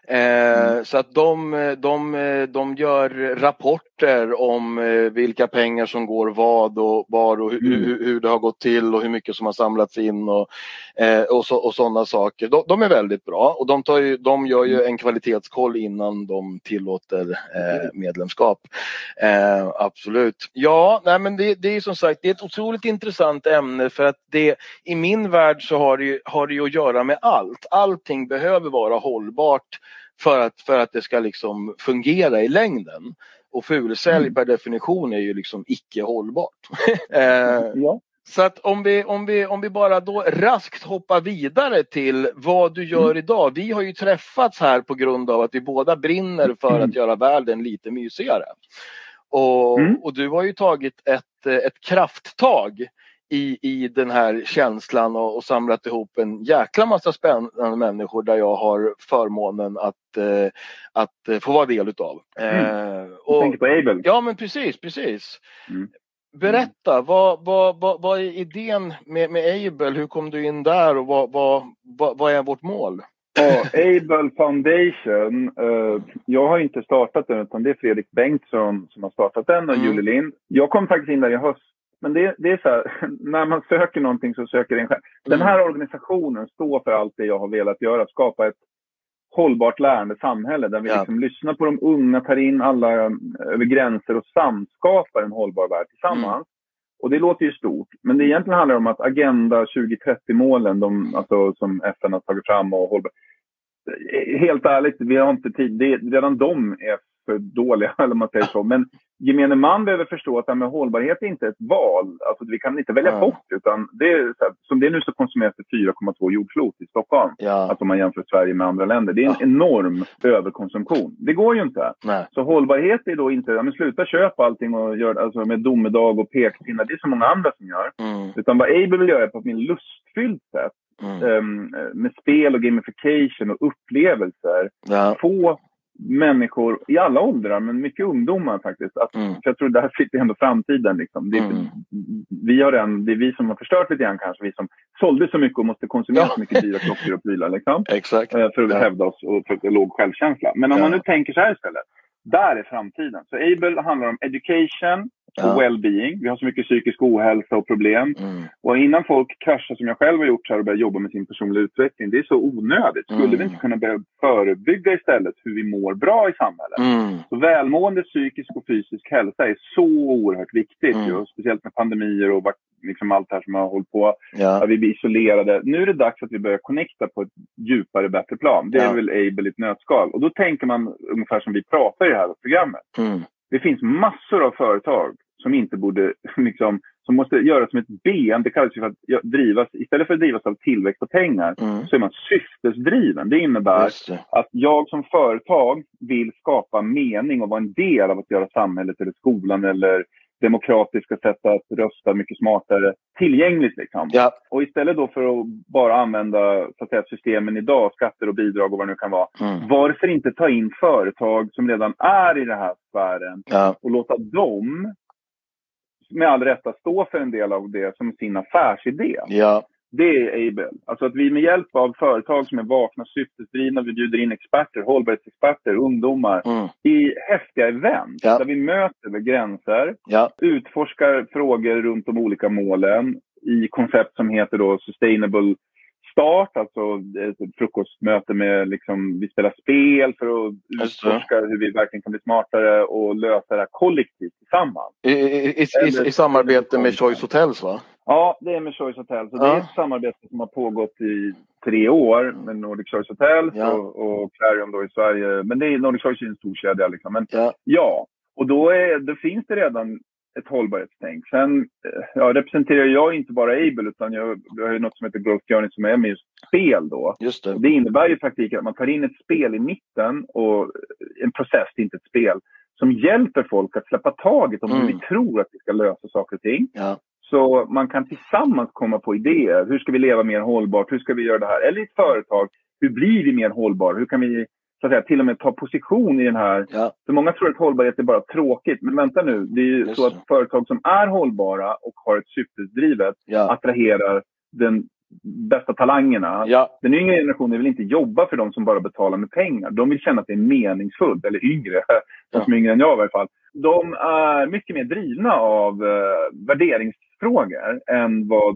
Eh, Så att de, de, de gör rapporter om eh, vilka pengar som går vad och var och hur, Mm. hur, det har gått till och hur mycket som har samlats in och, eh, och, så, och sådana saker. De, de är väldigt bra och de, tar ju, de gör ju en kvalitetskoll innan de tillåter eh, medlemskap. Eh, absolut. Ja, nej men det, det är som sagt det är ett otroligt intressant ämne för att det i min värld så har det, ju, har det ju att göra med allt. Allting behöver vara hållbart för att, för att det ska liksom fungera i längden. Och fulsälj Mm. per definition är ju liksom icke hållbart. eh, Ja. så att om vi, om, vi, om vi bara då raskt hoppar vidare till vad du gör idag. Vi har ju träffats här på grund av att vi båda brinner för att göra världen lite mysigare. Och, Mm. och du har ju tagit ett, ett krafttag i, i den här känslan och, och samlat ihop en jäkla massa spännande människor där jag har förmånen att, eh, att få vara del utav. Mm. Eh, Jag och, tänker på Abel. ja men precis, precis. Mm. Berätta, vad, vad, vad, vad är idén med, med Able? Hur kom du in där och vad, vad, vad, vad är vårt mål? Ja, Able Foundation. eh, jag har inte startat den utan det är Fredrik Bengtsson som har startat den och Mm. Julie Lind. Jag kom faktiskt in där i höst. Men det, det är så här, när man söker någonting så söker en själv. Den här organisationen står för allt det jag har velat göra. Skapa ett hållbart lärande samhälle där vi Ja. liksom lyssnar på de unga, tar in alla eh, över gränser och samskapar en hållbar värld tillsammans. Och det låter ju stort, men det egentligen handlar om att Agenda 2030-målen, de, alltså, som FN har tagit fram och hållbar... Helt ärligt, vi har inte tid. Det, redan de är för dåliga, eller man säger så. Men gemene man behöver förstå att här med hållbarhet är inte ett val. Alltså, vi kan inte välja Ja. bort utan det är, så här, som det är nu så konsumeras det 4,2 jordklot i Stockholm. Ja, Alltså om man jämför Sverige med andra länder. Det är en Ja. enorm överkonsumtion. Det går ju inte. nej. Så hållbarhet är då inte, ja men sluta köpa allting och gör alltså med domedag och pekpinnar. Det är så många andra som gör. Mm, Utan vad Able vill göra är på ett mer lustfyllt sätt. mm, ehm, med spel och gamification och upplevelser. ja, Få människor i alla åldrar, men mycket ungdomar faktiskt. Att, mm, för jag tror där sitter ändå framtiden. Liksom. Det, är, Mm. vi har den, det är vi som har förstört lite grann kanske. Vi som sålde så mycket och måste konsumera Ja. så mycket dyra klockor och prylar. Liksom. exakt. Eh, för att Ja. hävda oss och för låg självkänsla. Men om Ja. man nu tänker så här istället. Där är framtiden. Så Able handlar om education och Ja. well-being. Vi har så mycket psykisk ohälsa och problem. Mm, Och innan folk kraschar som jag själv har gjort här och börjar jobba med sin personliga utveckling. Det är så onödigt. Skulle Mm. vi inte kunna börja förebygga istället hur vi mår bra i samhället? mm, Så välmående psykisk och fysisk hälsa är så oerhört viktigt. Mm. Ju, speciellt med pandemier och liksom allt det här som har hållit på. ja, Att vi blir isolerade. Nu är det dags att vi börjar connecta på ett djupare, bättre plan. Det är Ja. väl Able i ett nötskal. Och då tänker man ungefär som vi pratar i det här programmet. mm, Det finns massor av företag som inte borde, liksom, som måste göras som ett ben. Det kallas ju för att drivas, istället för att drivas av tillväxt och pengar, mm, så är man syftesdriven. Det innebär det. att jag som företag vill skapa mening och vara en del av att göra samhället eller skolan eller demokratiska sätt att rösta mycket smartare tillgängligt. Liksom. Ja, Och istället då för att bara använda så att säga, systemen idag, skatter och bidrag och vad det nu kan vara. mm, Varför inte ta in företag som redan är i den här sfären ja, och låta dem med all rätta stå för en del av det som sin affärsidé. ja, Det är Able. Alltså att vi med hjälp av företag som är vakna, syftesdrivna, vi bjuder in experter, hållbarhetsexperter, ungdomar mm, i häftiga event Ja. där vi möter över gränser, ja, utforskar frågor runt de olika målen i koncept som heter då Sustainable Start, alltså ett frukostmöte med liksom, vi spelar spel för att det. utforska hur vi verkligen kan bli smartare och lösa det här kollektivt tillsammans. I, i, i, i, samarbete med Choice Hotels va? Ja, det är med Choice Hotels. Och Det Ja. är ett samarbete som har pågått i tre år med Nordic Choice Hotels Ja. och, och Clarion då i Sverige. Men det är, Nordic Choice är en stor kedja. Liksom. Men Ja, ja, och då, är, då finns det redan ett hållbarhetstänk. Sen eh, ja, representerar jag inte bara Able utan jag, jag har ju något som heter Growth Journey som är med just spel då. just det. Och det innebär ju i praktiken att man tar in ett spel i mitten och en process, inte ett spel, som hjälper folk att släppa taget om hur Mm. vi tror att vi ska lösa saker och ting. Ja, Så man kan tillsammans komma på idéer. Hur ska vi leva mer hållbart? Hur ska vi göra det här? Eller i ett företag, hur blir vi mer hållbara? Hur kan vi så att säga, till och med ta position i den här... ja, För många tror att hållbarhet är bara tråkigt. Men vänta nu, det är ju Just så att företag som är hållbara och har ett syftesdrivet ja, attraherar den bästa talangerna. ja, Den yngre generationen vill inte jobba för de som bara betalar med pengar. De vill känna att det är meningsfullt. Eller yngre, de som är yngre än jag i varje fall. De är mycket mer drivna av eh, värderingsfrågor än vad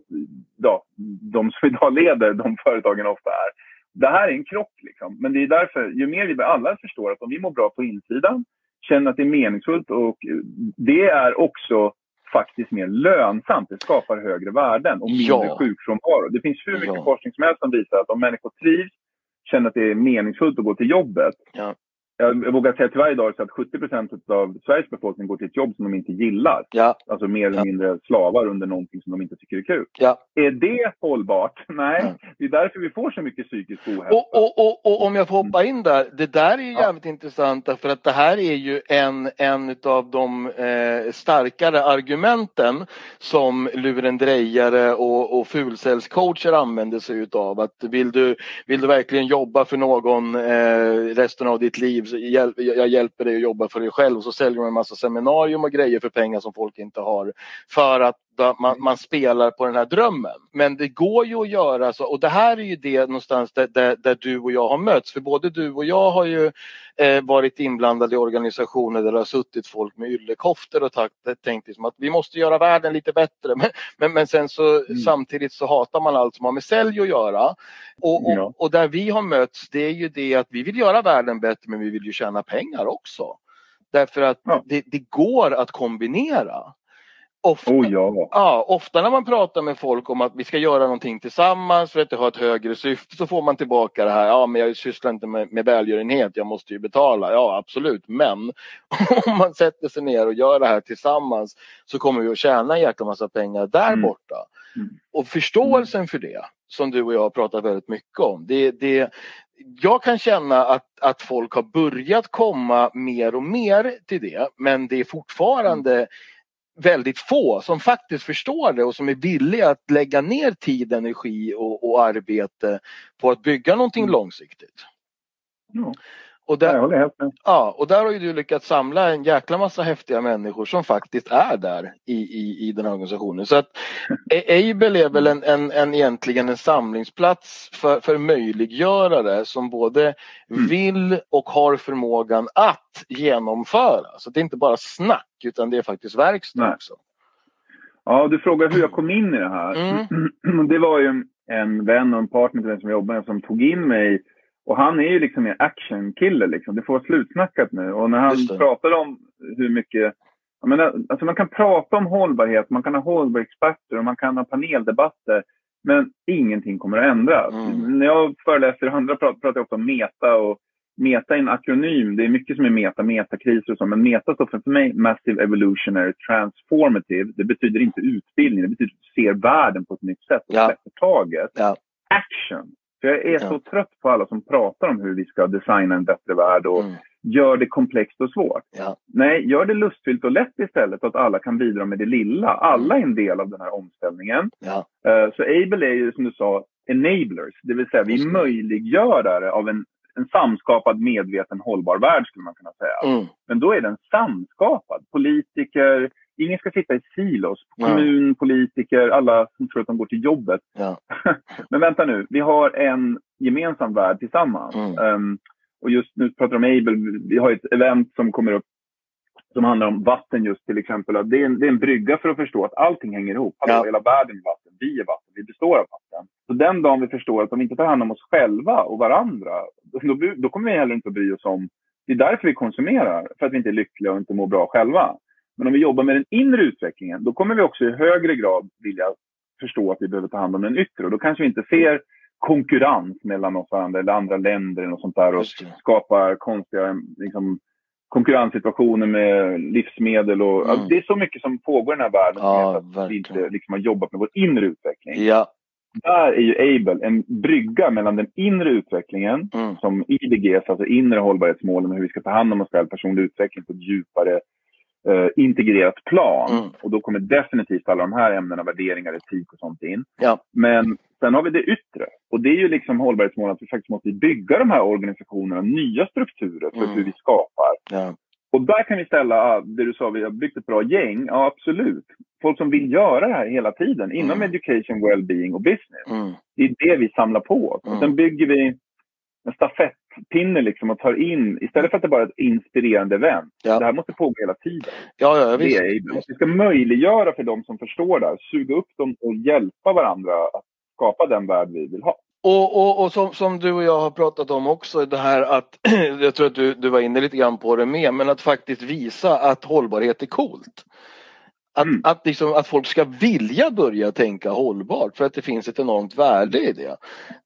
ja, de som idag leder de företagen ofta är. Det här är en krock. Liksom. Men det är därför, ju mer vi alla förstår att om vi mår bra på insidan, känner att det är meningsfullt och eh, det är också faktiskt mer lönsamt. Det skapar högre värden och mindre Ja. sjukfrånvaro. Det finns hur mycket Ja. forskning som helst som visar att om människor trivs, känner att det är meningsfullt att gå till jobbet. Ja. Jag vågar säga tyvärr idag så att 70 procent av Sveriges befolkning går till ett jobb som de inte gillar. ja, Alltså mer eller Ja. mindre slavar under någonting som de inte tycker är kul. ja. Är det hållbart? Nej. Nej. Det är därför vi får så mycket psykisk ohälsa. Och, och, och, och om jag får hoppa in där, det där är ju Ja. jävligt intressant därför att det här är ju en, en av de eh, starkare argumenten som lurendrejare och, och fulcellscoacher använder sig utav. Att vill du, vill du verkligen jobba för någon eh, resten av ditt liv, hjäl, jag hjälper dig att jobba för dig själv och så säljer de en massa seminarium och grejer för pengar som folk inte har. För att man, man spelar på den här drömmen. Men det går ju att göra så och det här är ju det någonstans där, där, där du och jag har mötts. För både du och jag har ju eh, varit inblandade i organisationer där det har suttit folk med yllekoftor och takt, tänkt liksom att vi måste göra världen lite bättre. Men, men, men sen så Mm. samtidigt så hatar man allt som har med sälj att göra. Och, och, Ja. och där vi har mötts det är ju det att vi vill göra världen bättre men vi vill ju tjäna pengar också. Därför att Ja. det, det går att kombinera. Ofta, Oh ja. ja, ofta när man pratar med folk om att vi ska göra någonting tillsammans för att det har ett högre syfte så får man tillbaka det här, ja men jag sysslar inte med, med välgörenhet, jag måste ju betala. Ja absolut, men om man sätter sig ner och gör det här tillsammans så kommer vi att tjäna en jäkla massa pengar där Mm. borta. Mm. Och förståelsen för det, som du och jag har pratat väldigt mycket om, det, det, jag kan känna att, att folk har börjat komma mer och mer till det, men det är fortfarande väldigt få som faktiskt förstår det och som är villiga att lägga ner tid, energi och, och arbete på att bygga någonting Mm. långsiktigt. Ja. Och Jag där, håller helt med. ja, och där har ju du lyckats samla en jäkla massa häftiga människor som faktiskt är där i, i, i den här organisationen. Så att Able är väl en, en, en egentligen en samlingsplats för, för möjliggörare som både Mm. vill och har förmågan att genomföra. Så det är inte bara snack utan det är faktiskt verkstad Nej. också. Ja, du frågar hur jag kom in i det här. Mm. Det var ju en vän och en partner till den som jag jobbar med som tog in mig. Och han är ju liksom en actionkille. Liksom. Det får vara slutsnackat nu. Och när han pratade om hur mycket... Jag menar, alltså man kan prata om hållbarhet, man kan ha hållbarhetsexperter och man kan ha paneldebatter. Men ingenting kommer att ändras. Mm. När jag föreläser och andra pratar, pratar jag ofta om meta. Och meta är en akronym. Det är mycket som är meta, metakriser och så. Men meta står för, mig Massive Evolutionary Transformative. Det betyder inte utbildning. Det betyder att du ser världen på ett nytt sätt och Ja. släpper taget. Ja. Action. För jag är Ja. så trött på alla som pratar om hur vi ska designa en bättre värld och Mm. gör det komplext och svårt. Ja. Nej, gör det lustfyllt och lätt istället så att alla kan bidra med det lilla. Alla är en del av den här omställningen. Ja. Eh, Så Able är ju som du sa enablers, det vill säga vi Just är möjliggörare av en, en samskapad medveten hållbar värld skulle man kunna säga. Mm. Men då är den samskapad. Politiker, ingen ska sitta i silos. Kommun, politiker, alla som tror att de går till jobbet. Ja. Men vänta nu, vi har en gemensam värld tillsammans. Mm. Ehm, och just nu pratar vi om Able, vi har ett event som kommer upp som handlar om vatten just till exempel. Det är, en, det är en brygga för att förstå att allting hänger ihop. Hallå, Ja. Hela världen är vatten, vi är vatten, vi består av vatten. Så den dagen vi förstår att om vi inte tar hand om oss själva och varandra, då, då kommer vi heller inte att bry oss om... Det är därför vi konsumerar, för att vi inte är lyckliga och inte mår bra själva. Men om vi jobbar med den inre utvecklingen, då kommer vi också i högre grad vilja förstå att vi behöver ta hand om den yttre. Och då kanske vi inte ser konkurrens mellan oss och andra eller andra länder något sånt där och skapar konstiga liksom, konkurrenssituationer med livsmedel. Och, Mm. alltså, det är så mycket som pågår i den här världen Ja, att vi verkligen. inte liksom, har jobbat med vår inre utveckling. Ja. Där är ju Able en brygga mellan den inre utvecklingen Mm. som IDGs, alltså inre hållbarhetsmålen, hur vi ska ta hand om oss själva, personlig utveckling på ett djupare eh, integrerat plan. Mm. Och då kommer definitivt alla de här ämnena, värderingar, etik och sånt in. Ja. Men sen har vi det yttre. Och det är ju liksom hållbarhetsmål att vi faktiskt måste bygga de här organisationerna, nya strukturer för Mm. hur vi skapar. Ja. Och där kan vi ställa, ah, det du sa, vi har byggt ett bra gäng. Ja, absolut. Folk som vill göra det här hela tiden inom Mm. education, well-being och business. Mm. Det är det vi samlar på oss. Mm. Och sen bygger vi en stafettpinne liksom och tar in, istället för att det bara är ett inspirerande event. Ja. Det här måste pågå hela tiden. Ja, ja, Det visst. är Able. Vi ska möjliggöra för de som förstår det här, suga upp dem och hjälpa varandra att skapa den värld vi vill ha. Och, och, och som, som du och jag har pratat om också, det här att, jag tror att du, du var inne lite grann på det med, men att faktiskt visa att hållbarhet är coolt. Att, Mm. att, liksom, att folk ska vilja börja tänka hållbart för att det finns ett enormt värde i det.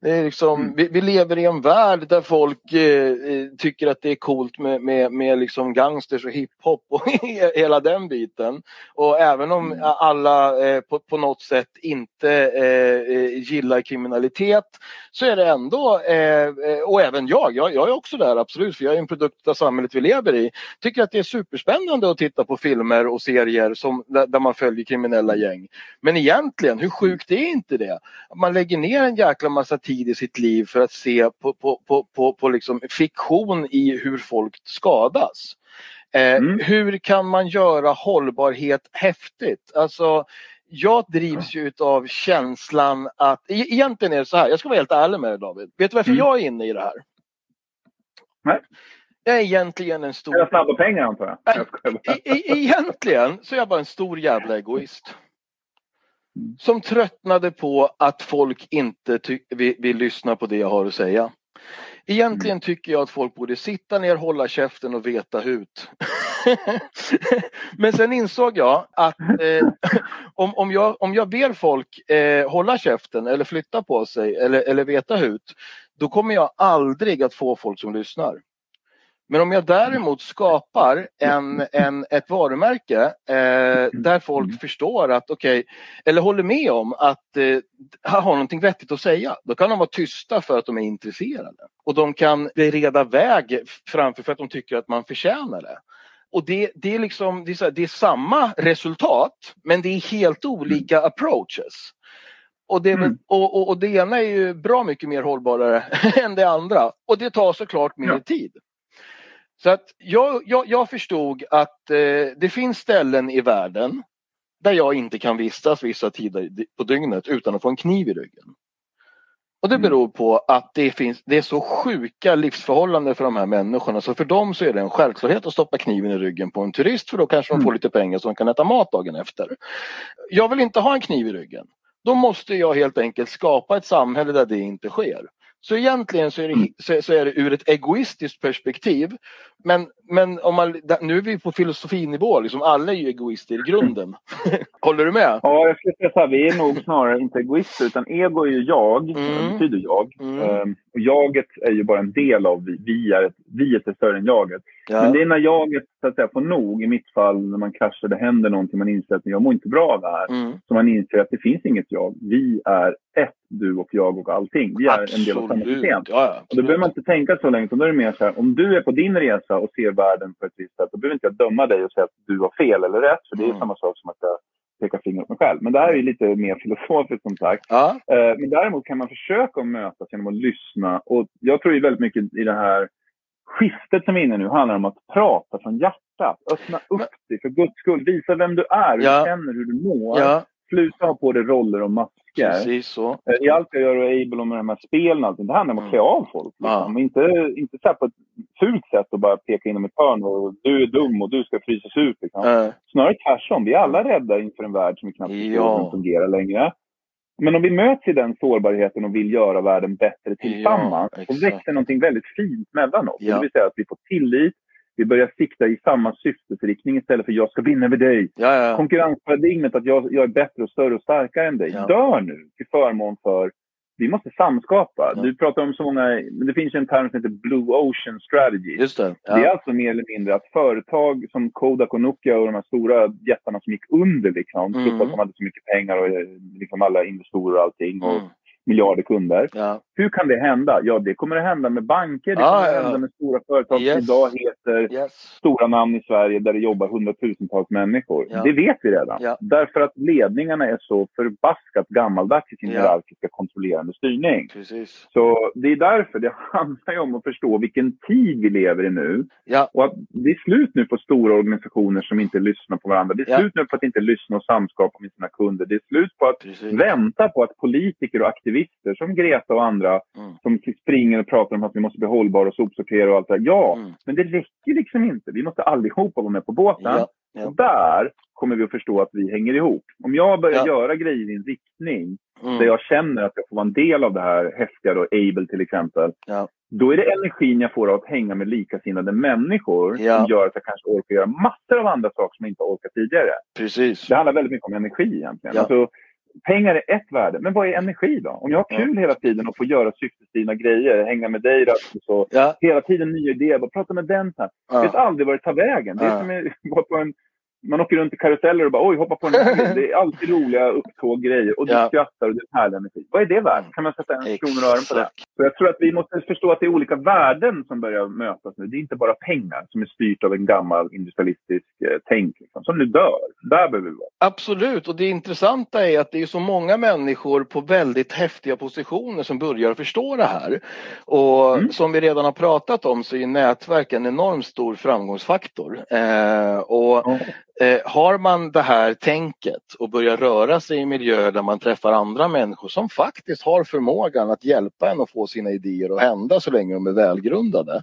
det är liksom, Mm. vi, vi lever i en värld där folk eh, eh, tycker att det är coolt med, med, med liksom gangsters och hiphop och hela den biten. Och även om Mm. alla eh, på, på något sätt inte eh, eh, gillar kriminalitet så är det ändå, eh, och även jag, jag, jag är också där absolut för jag är en produkt av samhället vi lever i. Tycker att det är superspännande att titta på filmer och serier som, där, man följer kriminella gäng. Men egentligen, hur sjukt är inte det? Man lägger ner en jäkla massa tid i sitt liv för att se på, på, på, på, på liksom fiktion i hur folk skadas. Eh, Mm. Hur kan man göra hållbarhet häftigt? Alltså, jag drivs ju av känslan att, e- egentligen är det så här, jag ska vara helt ärlig med dig David. Vet du varför Mm. jag är inne i det här? Nej. Jag är egentligen en stor... Jag snabba pengar antar jag? Nej. E- e- egentligen så är jag bara en stor jävla egoist. Mm. Som tröttnade på att folk inte vill, vill lyssna på det jag har att säga. Egentligen tycker jag att folk borde sitta ner, hålla käften och veta hut. Men sen insåg jag att eh, om, om, jag, om jag ber folk eh, hålla käften eller flytta på sig eller, eller veta hut, då kommer jag aldrig att få folk som lyssnar. Men om jag däremot skapar en, en, ett varumärke eh, där folk förstår att, okej, okay, eller håller med om att eh, har någonting vettigt att säga, då kan de vara tysta för att de är intresserade. Och de kan bereda väg framför för att de tycker att man förtjänar det. Och det, det, är liksom, det, är så det är samma resultat, men det är helt olika approaches. Och det, mm. och, och, och det ena är ju bra mycket mer hållbarare än det andra. Och det tar såklart mer ja. tid. Så att jag, jag, jag förstod att eh, det finns ställen i världen där jag inte kan vistas vissa tider på dygnet utan att få en kniv i ryggen. Och det mm. beror på att det, finns, det är så sjuka livsförhållanden för de här människorna så för dem så är det en självklarhet att stoppa kniven i ryggen på en turist för då kanske de får mm. lite pengar så de kan äta mat dagen efter. Jag vill inte ha en kniv i ryggen. Då måste jag helt enkelt skapa ett samhälle där det inte sker. Så egentligen så är, det, så, så är det ur ett egoistiskt perspektiv. Men, men om man, nu är vi på filosofinivå, liksom alla är ju egoister i grunden. Håller du med? Ja, jag skulle säga så här, vi är nog snarare inte egoister utan ego är ju jag, mm. det betyder jag. Mm. Um, och jaget är ju bara en del av vi, vi är, viet är större än jaget. Ja. Men det är när jaget så att säga, får nog, i mitt fall när man kraschar, det händer någonting, man inser att jag mår inte bra av det här. Mm. Så man inser att det finns inget jag. Vi är ett, du och jag och allting. Vi är absolut. en del av samma system. Ja, och då behöver man inte tänka så länge, utan då är det mer så här, om du är på din resa och ser världen på ett visst sätt, då behöver inte jag döma dig och säga att du har fel eller rätt, för det är mm. samma sak som att jag pekar finger åt mig själv. Men det här är lite mer filosofiskt som sagt. Ja. Eh, men däremot kan man försöka mötas genom att lyssna. Och jag tror ju väldigt mycket i det här skiftet som är inne nu handlar om att prata från hjärtat. Öppna upp dig för guds skull. Visa vem du är, hur ja. du känner, hur du mår. Ja. Sluta ha på dig roller och masker. Precis så. Eh, I allt jag gör och Able och med de här spelen och allting, det handlar om att klä av folk. Liksom. Ja. Inte, inte så på ett fult sätt och bara peka in dem i ett hörn och du är dum och du ska frysas ut. Liksom. Äh. Snarare tvärtom. Vi är alla rädda inför en värld som knappt ja. fungerar längre. Men om vi möts i den sårbarheten och vill göra världen bättre tillsammans, ja, så växer någonting väldigt fint mellan oss. Ja. Det vill säga att vi får tillit, vi börjar sikta i samma syftesriktning istället för jag ska vinna över dig. Ja, ja. Konkurrensparadigmet att jag, jag är bättre och större och starkare än dig ja. dör nu till förmån för vi måste samskapa. Ja. Du pratar om så många, men det finns en term som heter Blue Ocean Strategy. Just det, ja. det är alltså mer eller mindre att företag som Kodak och Nokia och de här stora jättarna som gick under liksom, mm. att de hade så mycket pengar och liksom alla investorer och allting. Och mm miljarder kunder. Ja. Hur kan det hända? Ja, det kommer att hända med banker, det kommer ja, att hända med stora företag yes. som idag heter yes. stora namn i Sverige där det jobbar hundratusentals människor. Det vet vi redan. Därför att ledningarna är så förbaskat gammaldags i sin ja. hierarkiska kontrollerande styrning. Precis. Så det är därför det handlar ju om att förstå vilken tid vi lever i nu. Och att det är slut nu på stora organisationer som inte lyssnar på varandra. Det är slut nu på att inte lyssna och samskapa med sina kunder. Det är slut på att Precis. vänta på att politiker och aktivister aktivister som Greta och andra mm. som springer och pratar om att vi måste bli hållbara och sopsortera och allt det där. Ja, mm. men det räcker liksom inte. Vi måste allihopa vara med på båten. Ja, ja. Och där kommer vi att förstå att vi hänger ihop. Om jag börjar ja. göra grejer i en riktning mm. där jag känner att jag får vara en del av det här häftiga då, Able till exempel. Då är det energin jag får av att hänga med likasinnade människor som gör att jag kanske orkar göra massor av andra saker som jag inte orkat tidigare. Precis. Det handlar väldigt mycket om energi egentligen. Alltså, pengar är ett värde, men vad är energi då? Om jag har kul ja. hela tiden och får göra syftesdrivna grejer, hänga med dig Rasmus och ja. hela tiden nya idéer, bara prata med den. Här. Ja. vet aldrig var det tar vägen. Det är som att vara på en man åker runt i karuseller och bara oj, hoppa på den här Det är alltid roliga upptåg grejer och du ja. skrattar och det är härlig energi. Vad är det värt? Kan man sätta en kronor och ören på det? Så jag tror att vi måste förstå att det är olika värden som börjar mötas nu. Det är inte bara pengar som är styrt av en gammal industrialistisk eh, tänk liksom, som nu dör. Där behöver vi vara. Absolut, och det intressanta är att det är så många människor på väldigt häftiga positioner som börjar förstå det här. Och mm. som vi redan har pratat om så är nätverk en enormt stor framgångsfaktor. Eh, och Eh, har man det här tänket och börjar röra sig i miljöer där man träffar andra människor som faktiskt har förmågan att hjälpa en att få sina idéer att hända så länge de är välgrundade.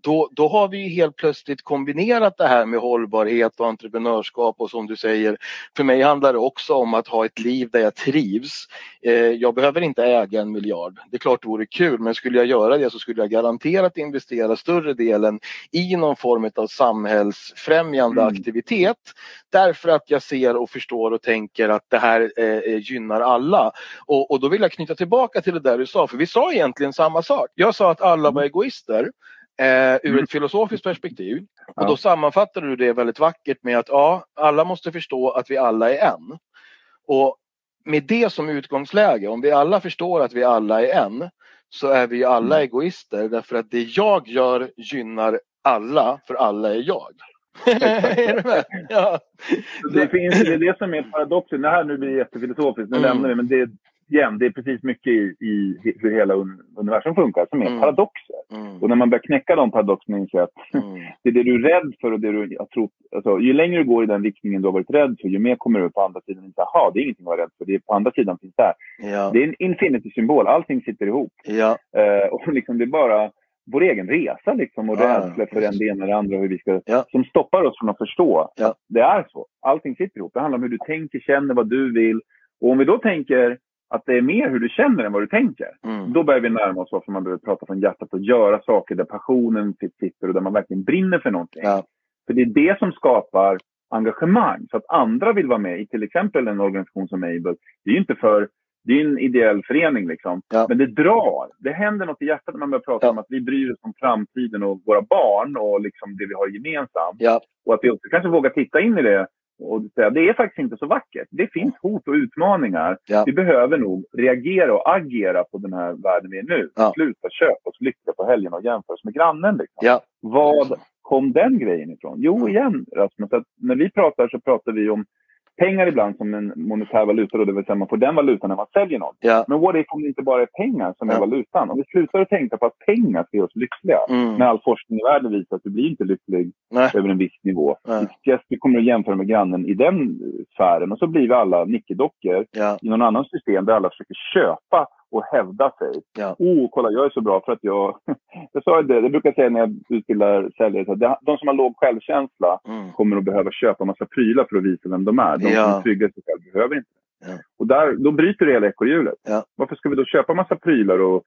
Då, då har vi helt plötsligt kombinerat det här med hållbarhet och entreprenörskap och som du säger, för mig handlar det också om att ha ett liv där jag trivs. Eh, jag behöver inte äga en miljard. Det är klart det vore kul men skulle jag göra det så skulle jag garanterat investera större delen i någon form av samhällsfrämjande mm. aktivitet därför att jag ser och förstår och tänker att det här eh, eh, gynnar alla. Och, och då vill jag knyta tillbaka till det där du sa, för vi sa egentligen samma sak. Jag sa att alla var egoister eh, ur ett filosofiskt perspektiv. Och då sammanfattade du det väldigt vackert med att ja, alla måste förstå att vi alla är en. Och med det som utgångsläge, om vi alla förstår att vi alla är en, så är vi alla mm. egoister därför att det jag gör gynnar alla, för alla är jag. är du med? Ja. Det, finns, det är det som är paradoxen. Det här nu blir jättefilosofiskt, nu mm. lämnar vi, men det, igen, det är precis mycket i, i hur hela universum funkar som är mm. paradoxer. Mm. Och när man börjar knäcka de paradoxerna inser att mm. det är det du är rädd för och det du har trott. Alltså, ju längre du går i den riktningen du har varit rädd för, ju mer kommer du på andra sidan och jaha, det är ingenting att vara rädd för. Det är på andra sidan finns där. Ja. Det är en infinity-symbol, allting sitter ihop. Ja. Uh, och liksom det är bara vår egen resa liksom och ja, rädsla för en det ena eller andra hur vi ska, ja. som stoppar oss från att förstå ja. att det är så. Allting sitter ihop. Det handlar om hur du tänker, känner, vad du vill. Och om vi då tänker att det är mer hur du känner än vad du tänker. Mm. Då börjar vi närma oss varför man behöver prata från hjärtat och göra saker där passionen sitter och där man verkligen brinner för någonting. För det är det som skapar engagemang. Så att andra vill vara med i till exempel en organisation som Able. Det är ju inte för det är en ideell förening liksom. Ja. Men det drar. Det händer något i hjärtat när man börjar prata ja. om att vi bryr oss om framtiden och våra barn och liksom det vi har gemensamt. Ja. Och att vi också kanske vågar titta in i det och säga det är faktiskt inte så vackert. Det finns hot och utmaningar. Vi behöver nog reagera och agera på den här världen vi är nu. Sluta köpa oss lycka på helgen och jämföra oss med grannen. Liksom. Vad kom den grejen ifrån? Jo, igen Rasmus, att när vi pratar så pratar vi om pengar ibland som en monetär valuta, då, det vill säga man får den valutan när man säljer något. Ja. Men what if om det inte bara är pengar som ja. är valutan? Om vi slutar att tänka på att pengar ska göra oss lyckliga. Mm. När all forskning i världen visar att du blir inte lycklig Nej. över en viss nivå. Just, vi kommer att jämföra med grannen i den sfären och så blir vi alla nickedockor ja. i någon annan system där alla försöker köpa och hävda sig. Ja. Oh, kolla jag är så bra för att jag... jag sa det, det brukar jag säga när jag utbildar säljare. Att de som har låg självkänsla mm. kommer att behöva köpa massa prylar för att visa vem de är. De ja. som är trygga i sig själva behöver inte ja. Och där, då bryter det hela ekorrhjulet. Ja. Varför ska vi då köpa massa prylar och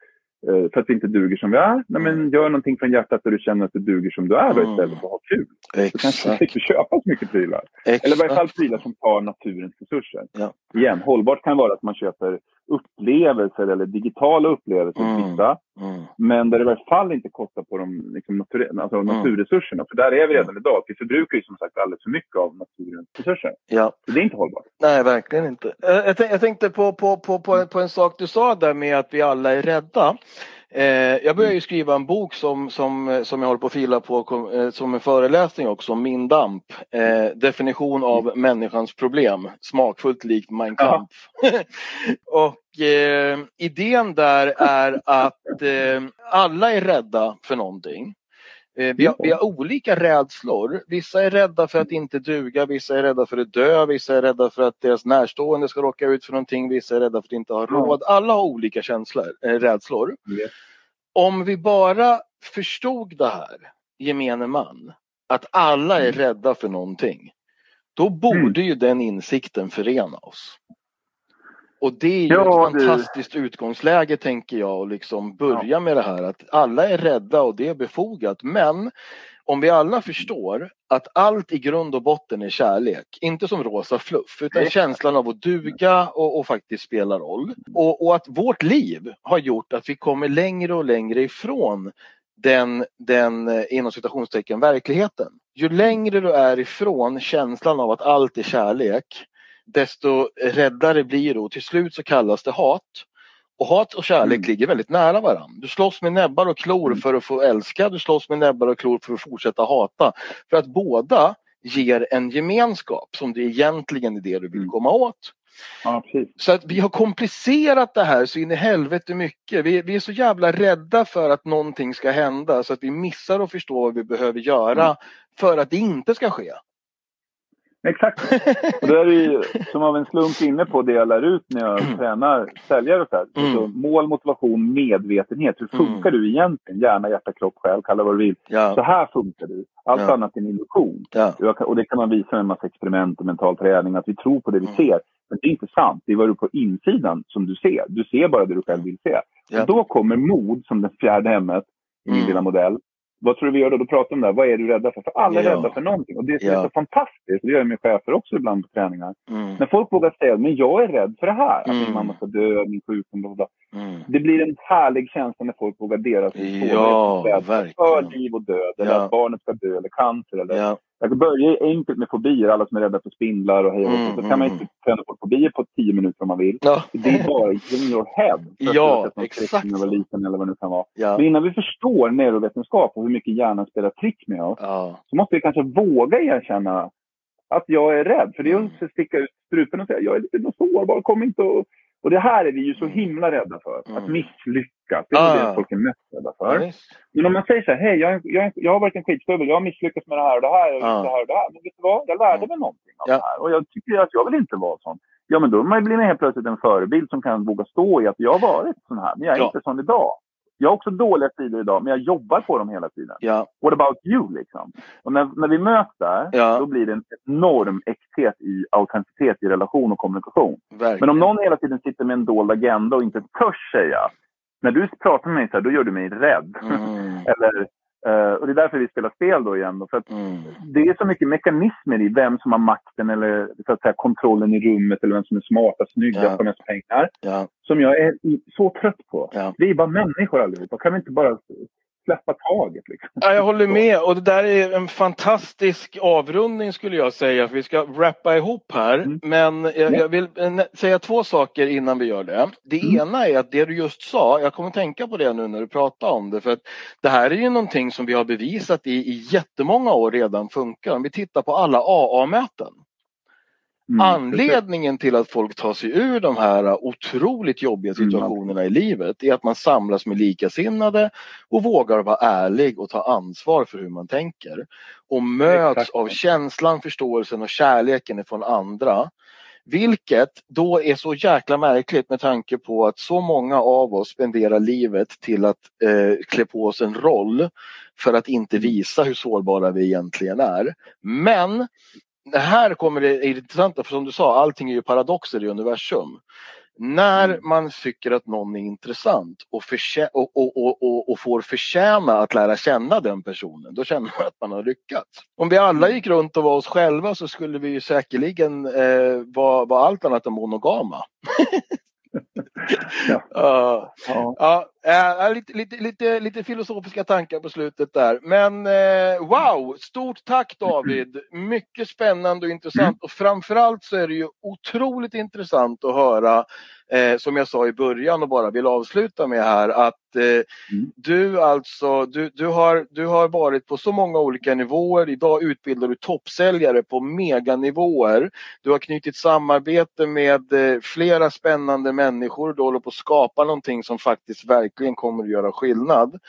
Eh, för att vi inte duger som vi är. Nej, men gör någonting från hjärtat där du känner att du duger som du är då, istället för att ha kul. Exakt. Du kanske slipper köpa så mycket prylar. Exakt. Eller i varje fall prylar som tar naturens resurser. Ja. Igen, hållbart kan vara att man köper upplevelser eller digitala upplevelser mm. vissa. Mm. Men där det i alla fall inte kostar på de liksom, natur, alltså, mm. naturresurserna. För där är vi redan idag. Vi förbrukar ju som sagt alldeles för mycket av naturens resurser. Ja. Så det är inte hållbart. Nej, verkligen inte. Jag, tänkte på, på, på, på, på en sak du sa där med att vi alla är rädda. Eh, jag började ju skriva en bok som, som, som jag håller på att fila på eh, som en föreläsning också, Min damp. Eh, definition av människans problem, smakfullt likt Mein Kampf. och eh, idén där är att eh, alla är rädda för någonting. Eh, vi har, vi har, olika rädslor. Vissa är rädda för att inte duga, vissa är rädda för att dö, vissa är rädda för att deras närstående ska råka ut för någonting, vissa är rädda för att inte ha råd. Alla har olika känslor, äh, rädslor. Om vi bara förstod det här, gemene man, att alla är mm. rädda för någonting, då borde mm. ju den insikten förena oss. Och det är ju ja, ett fantastiskt det... utgångsläge tänker jag att liksom börja ja. med det här att alla är rädda och det är befogat men om vi alla förstår att allt i grund och botten är kärlek, inte som rosa fluff, utan känslan av att duga och, och faktiskt spela roll. Och, och, att vårt liv har gjort att vi kommer längre och längre ifrån den, den eh, inom citationstecken verkligheten. Ju längre du är ifrån känslan av att allt är kärlek, desto räddare blir du. Till slut så kallas det hat. Och hat och kärlek mm. ligger väldigt nära varandra. Du slåss med näbbar och klor mm. för att få älska, du slåss med näbbar och klor för att fortsätta hata. För att båda ger en gemenskap som det egentligen är det du vill mm. komma åt. Ja, så att vi har komplicerat det här så in i helvete mycket. Vi, vi, är så jävla rädda för att någonting ska hända så att vi missar att förstå vad vi behöver göra mm. för att det inte ska ske. Exakt. Och då är det ju som av en slump inne på det jag lär ut när jag Mm. tränar säljare och så här. Mm. Så mål, motivation, medvetenhet. Hur funkar du egentligen? Hjärna, hjärta, kropp, själ, kalla vad du vill. Så Ja, här funkar du. Allt Ja. annat är en illusion. ja, Och det kan man visa med en massa experiment och mental träning. Att vi tror på det vi Mm. ser. Men det är inte sant. Det är vad du på insidan som du ser. Du ser bara det du själv vill se. Och då kommer mod som det fjärde hemmet i min Mm. lilla modell. Vad tror du vi gör då? Då pratar om det här. Vad är du rädda för? För alla är Ja. rädda för någonting. Och det som Ja. är så fantastiskt, det gör jag med chefer också ibland på träningar. Mm, När folk vågar säga men jag är rädd för det här. Att Mm. min mamma ska dö, min sjukdom, bla, bla. Mm. Det blir en härlig känsla när folk vågar dela sin Ja, för liv och död. Eller Ja. att barnet ska dö. Eller cancer. Eller Ja, jag kan börja enkelt med fobier, alla som är rädda för spindlar och hej och. Mm, Så kan man mm. inte träna på fobier på tio minuter om man vill. ja. Det är bara in your head. Ja, exakt när var liten eller vad det nu kan vara. ja. Men innan vi förstår neurovetenskap och hur mycket hjärnan spelar trick med oss, ja. så måste vi kanske våga erkänna att jag är rädd. För det är Mm. att sticka ut strupen och säga jag är lite sårbar, kom inte och... Och det här är vi ju så himla rädda för. Att Mm. misslyckas. Det är Ah. det folk är mest rädda Ja, för. visst. Men om man säger så här, hej, jag, jag, jag har varit en skitstövel, jag har misslyckats med det här och det här och Ja. det här och det här. Men vet du vad? Jag lärde Mm. mig någonting av Ja. det här. Och jag tycker att jag vill inte vara sån. Ja, men då blir man helt plötsligt en förebild som kan våga stå i att jag har varit sån här. Men jag är Ja. inte sån idag. Jag har också dåliga sidor idag, men jag jobbar på dem hela tiden. Ja, What about you, liksom? Och när, när vi möts där, Ja. då blir det en enorm äkthet i autenticitet i relation och kommunikation. verkligen. Men om någon hela tiden sitter med en dold agenda och inte törs säga, när du pratar med mig så här, då gör du mig rädd. Mm, Eller, eh, och det är därför vi spelar spel då igen. Då, för att mm. det är så mycket mekanismer i vem som har makten eller så att säga, kontrollen i rummet eller vem som är smartast, snyggast, har mest pengar. Ja, Som jag är så trött på. Ja. Vi är bara människor allihopa. Kan vi inte bara släppa taget? Liksom? Ja, jag håller med och det där är en fantastisk avrundning skulle jag säga. För vi ska wrappa ihop här. Mm. Men jag, jag vill eh, säga två saker innan vi gör det. Det Mm. ena är att det du just sa, jag kommer tänka på det nu när du pratar om det. För att det här är ju någonting som vi har bevisat i, i jättemånga år redan funkar. Om vi tittar på alla AA-möten. Mm, Anledningen till att folk tar sig ur de här otroligt jobbiga Mm, situationerna i livet är att man samlas med likasinnade och vågar vara ärlig och ta ansvar för hur man tänker. Och möts Exakt. av känslan, förståelsen och kärleken från andra. Vilket då är så jäkla märkligt med tanke på att så många av oss spenderar livet till att eh, klä på oss en roll för att inte visa hur sårbara vi egentligen är. Men här kommer det intressanta, för som du sa, allting är ju paradoxer i universum. När Mm. man tycker att någon är intressant och, och, och, och, och, och får förtjäna att lära känna den personen, då känner man att man har lyckats. Om vi alla gick runt och var oss själva så skulle vi ju säkerligen eh, vara, vara allt annat än monogama. Ja. Uh, Ja. Äh, lite, lite, lite, lite filosofiska tankar på slutet där. Men eh, wow, stort tack David! Mycket spännande och intressant och framförallt så är det ju otroligt intressant att höra eh, som jag sa i början och bara vill avsluta med här att eh, du alltså, du, du, har, du har varit på så många olika nivåer. Idag utbildar du toppsäljare på meganivåer. Du har knutit samarbete med eh, flera spännande människor. Du håller på att skapa någonting som faktiskt verkligen kommer att göra skillnad.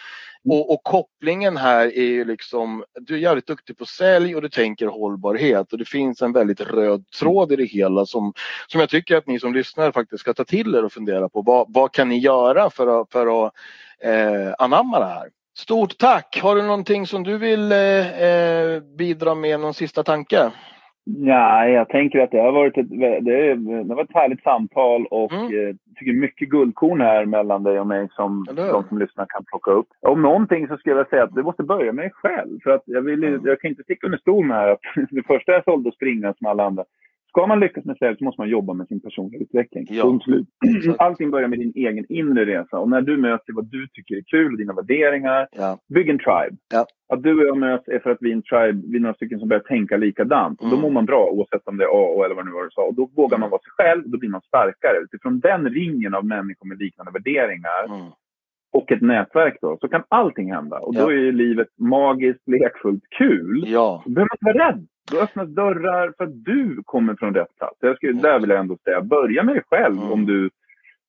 Och, och kopplingen här är ju liksom, du är jävligt duktig på sälj och du tänker hållbarhet och det finns en väldigt röd tråd i det hela som, som jag tycker att ni som lyssnar faktiskt ska ta till er och fundera på. Vad, vad kan ni göra för att, för att eh, anamma det här? Stort tack! Har du någonting som du vill eh, eh, bidra med, någon sista tanke? Ja, jag tänker att det har varit ett, det det varit ett härligt samtal och Mm. eh, tycker mycket guldkorn här mellan dig och mig som Eller de som lyssnar kan plocka upp. Om någonting så skulle jag säga att du måste börja med dig själv. För att jag, vill, Mm. jag kan inte sticka under stol med här att det första jag sålde och springa som alla andra. Ska man lyckas med sälj så måste man jobba med sin personliga utveckling. Ja. Allting börjar med din egen inre resa. Och när du möter vad du tycker är kul dina värderingar. Ja. Bygg en tribe. Ja. Att du och jag möts är för att vi är en tribe, vi är några stycken som börjar tänka likadant. Och då Mm. mår man bra oavsett om det är A eller vad det nu var du sa. Och då vågar man vara sig själv och då blir man starkare. Utifrån den ringen av människor med liknande värderingar Mm. och ett nätverk då, så kan allting hända. Och då är ju livet magiskt, lekfullt, kul. Ja. Då behöver man inte vara rädd. Då öppnas dörrar för att du kommer från rätt plats. Jag skulle, där vill jag ändå säga, börja med dig själv Mm. om du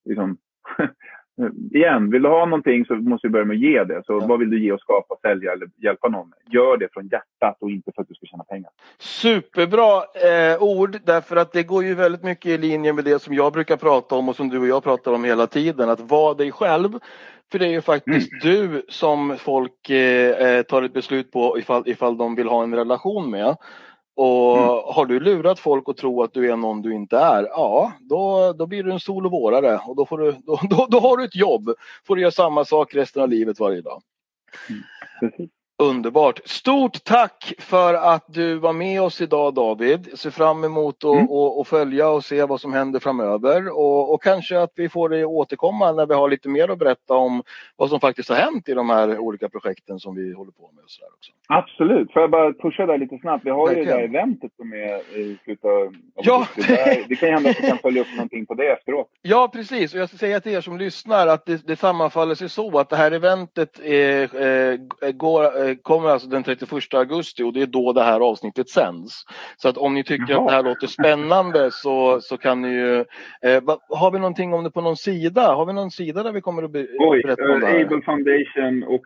liksom, igen, vill du ha någonting så måste du börja med att ge det. Så ja. vad vill du ge och skapa, sälja eller hjälpa någon med? Gör det från hjärtat och inte för att du ska tjäna pengar. Superbra eh, ord därför att det går ju väldigt mycket i linje med det som jag brukar prata om och som du och jag pratar om hela tiden. Att vara dig själv. För det är ju faktiskt mm. du som folk eh, eh, tar ett beslut på ifall, ifall de vill ha en relation med. Och mm. har du lurat folk att tro att du är någon du inte är, ja då, då blir du en sol och vårare och då, får du, då, då, då har du ett jobb. får du göra samma sak resten av livet varje dag. Mm. Underbart! Stort tack för att du var med oss idag David. Jag ser fram emot att mm. och, och följa och se vad som händer framöver och, och, kanske att vi får dig återkomma när vi har lite mer att berätta om vad som faktiskt har hänt i de här olika projekten som vi håller på med. Och så också. Absolut! Får jag bara pusha där lite snabbt? Vi har ju det där eventet som är i slutet av ja. det, det kan hända att vi kan följa upp någonting på det efteråt. Ja precis och jag ska säga till er som lyssnar att det, det sammanfaller sig så att det här eventet är, är, går Eh, kommer alltså den 31 augusti och det är då det här avsnittet sänds. Så att om ni tycker Jaha. att det här låter spännande så, så kan ni ju... Eh, har vi någonting om det på någon sida? Har vi någon sida där vi kommer att be Oj, berätta om det här? Able Foundation och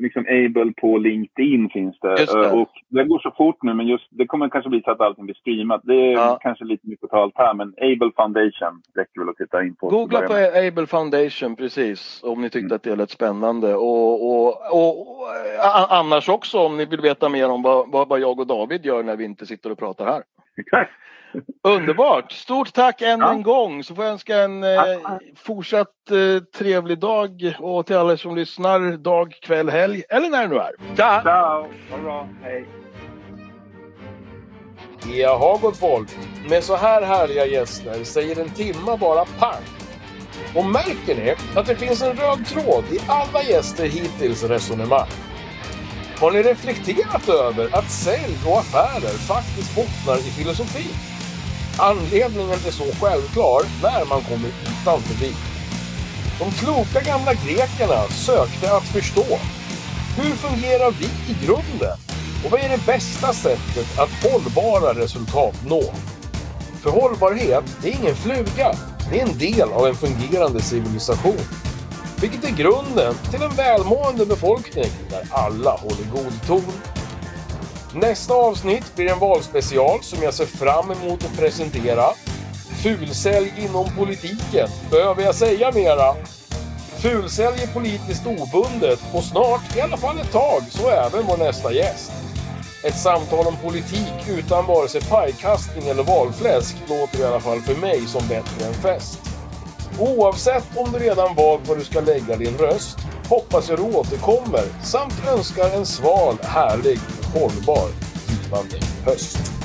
liksom Able på LinkedIn finns det. Just det. Och det går så fort nu men just det kommer kanske bli så att allting blir streamat. Det är ja. kanske lite mycket totalt här men Able Foundation räcker väl att titta in på. Googla på Able Foundation precis om ni tyckte mm. att det lät spännande. och, och, och, och annars också om ni vill veta mer om vad, vad, jag och David gör när vi inte sitter och pratar här. Exakt. Underbart! Stort tack än ja. en gång så får jag önska en eh, fortsatt eh, trevlig dag och till alla som lyssnar dag, kväll, helg eller när det nu är. Ciao! Ciao! Ha det bra, hej! Jaha gott folk, med så här härliga gäster säger en timma bara pang. Och märker ni att det finns en röd tråd i alla gäster hittills resonemang? Har ni reflekterat över att sälj och affärer faktiskt bottnar i filosofi? Anledningen är så självklar när man kommer utanför dit. De kloka gamla grekerna sökte att förstå. Hur fungerar vi i grunden? Och vad är det bästa sättet att hållbara resultat nå? För hållbarhet är ingen fluga. Det är en del av en fungerande civilisation vilket är grunden till en välmående befolkning där alla håller god ton. Nästa avsnitt blir en valspecial som jag ser fram emot att presentera. Fulsälj inom politiken. Behöver jag säga mera? Fulsälj är politiskt obundet och snart, i alla fall ett tag, så även vår nästa gäst. Ett samtal om politik utan vare sig pajkastning eller valfläsk låter i alla fall för mig som bättre än fest. Oavsett om du redan valt var du ska lägga din röst hoppas jag du återkommer samt önskar en sval, härlig, hållbar, givande höst.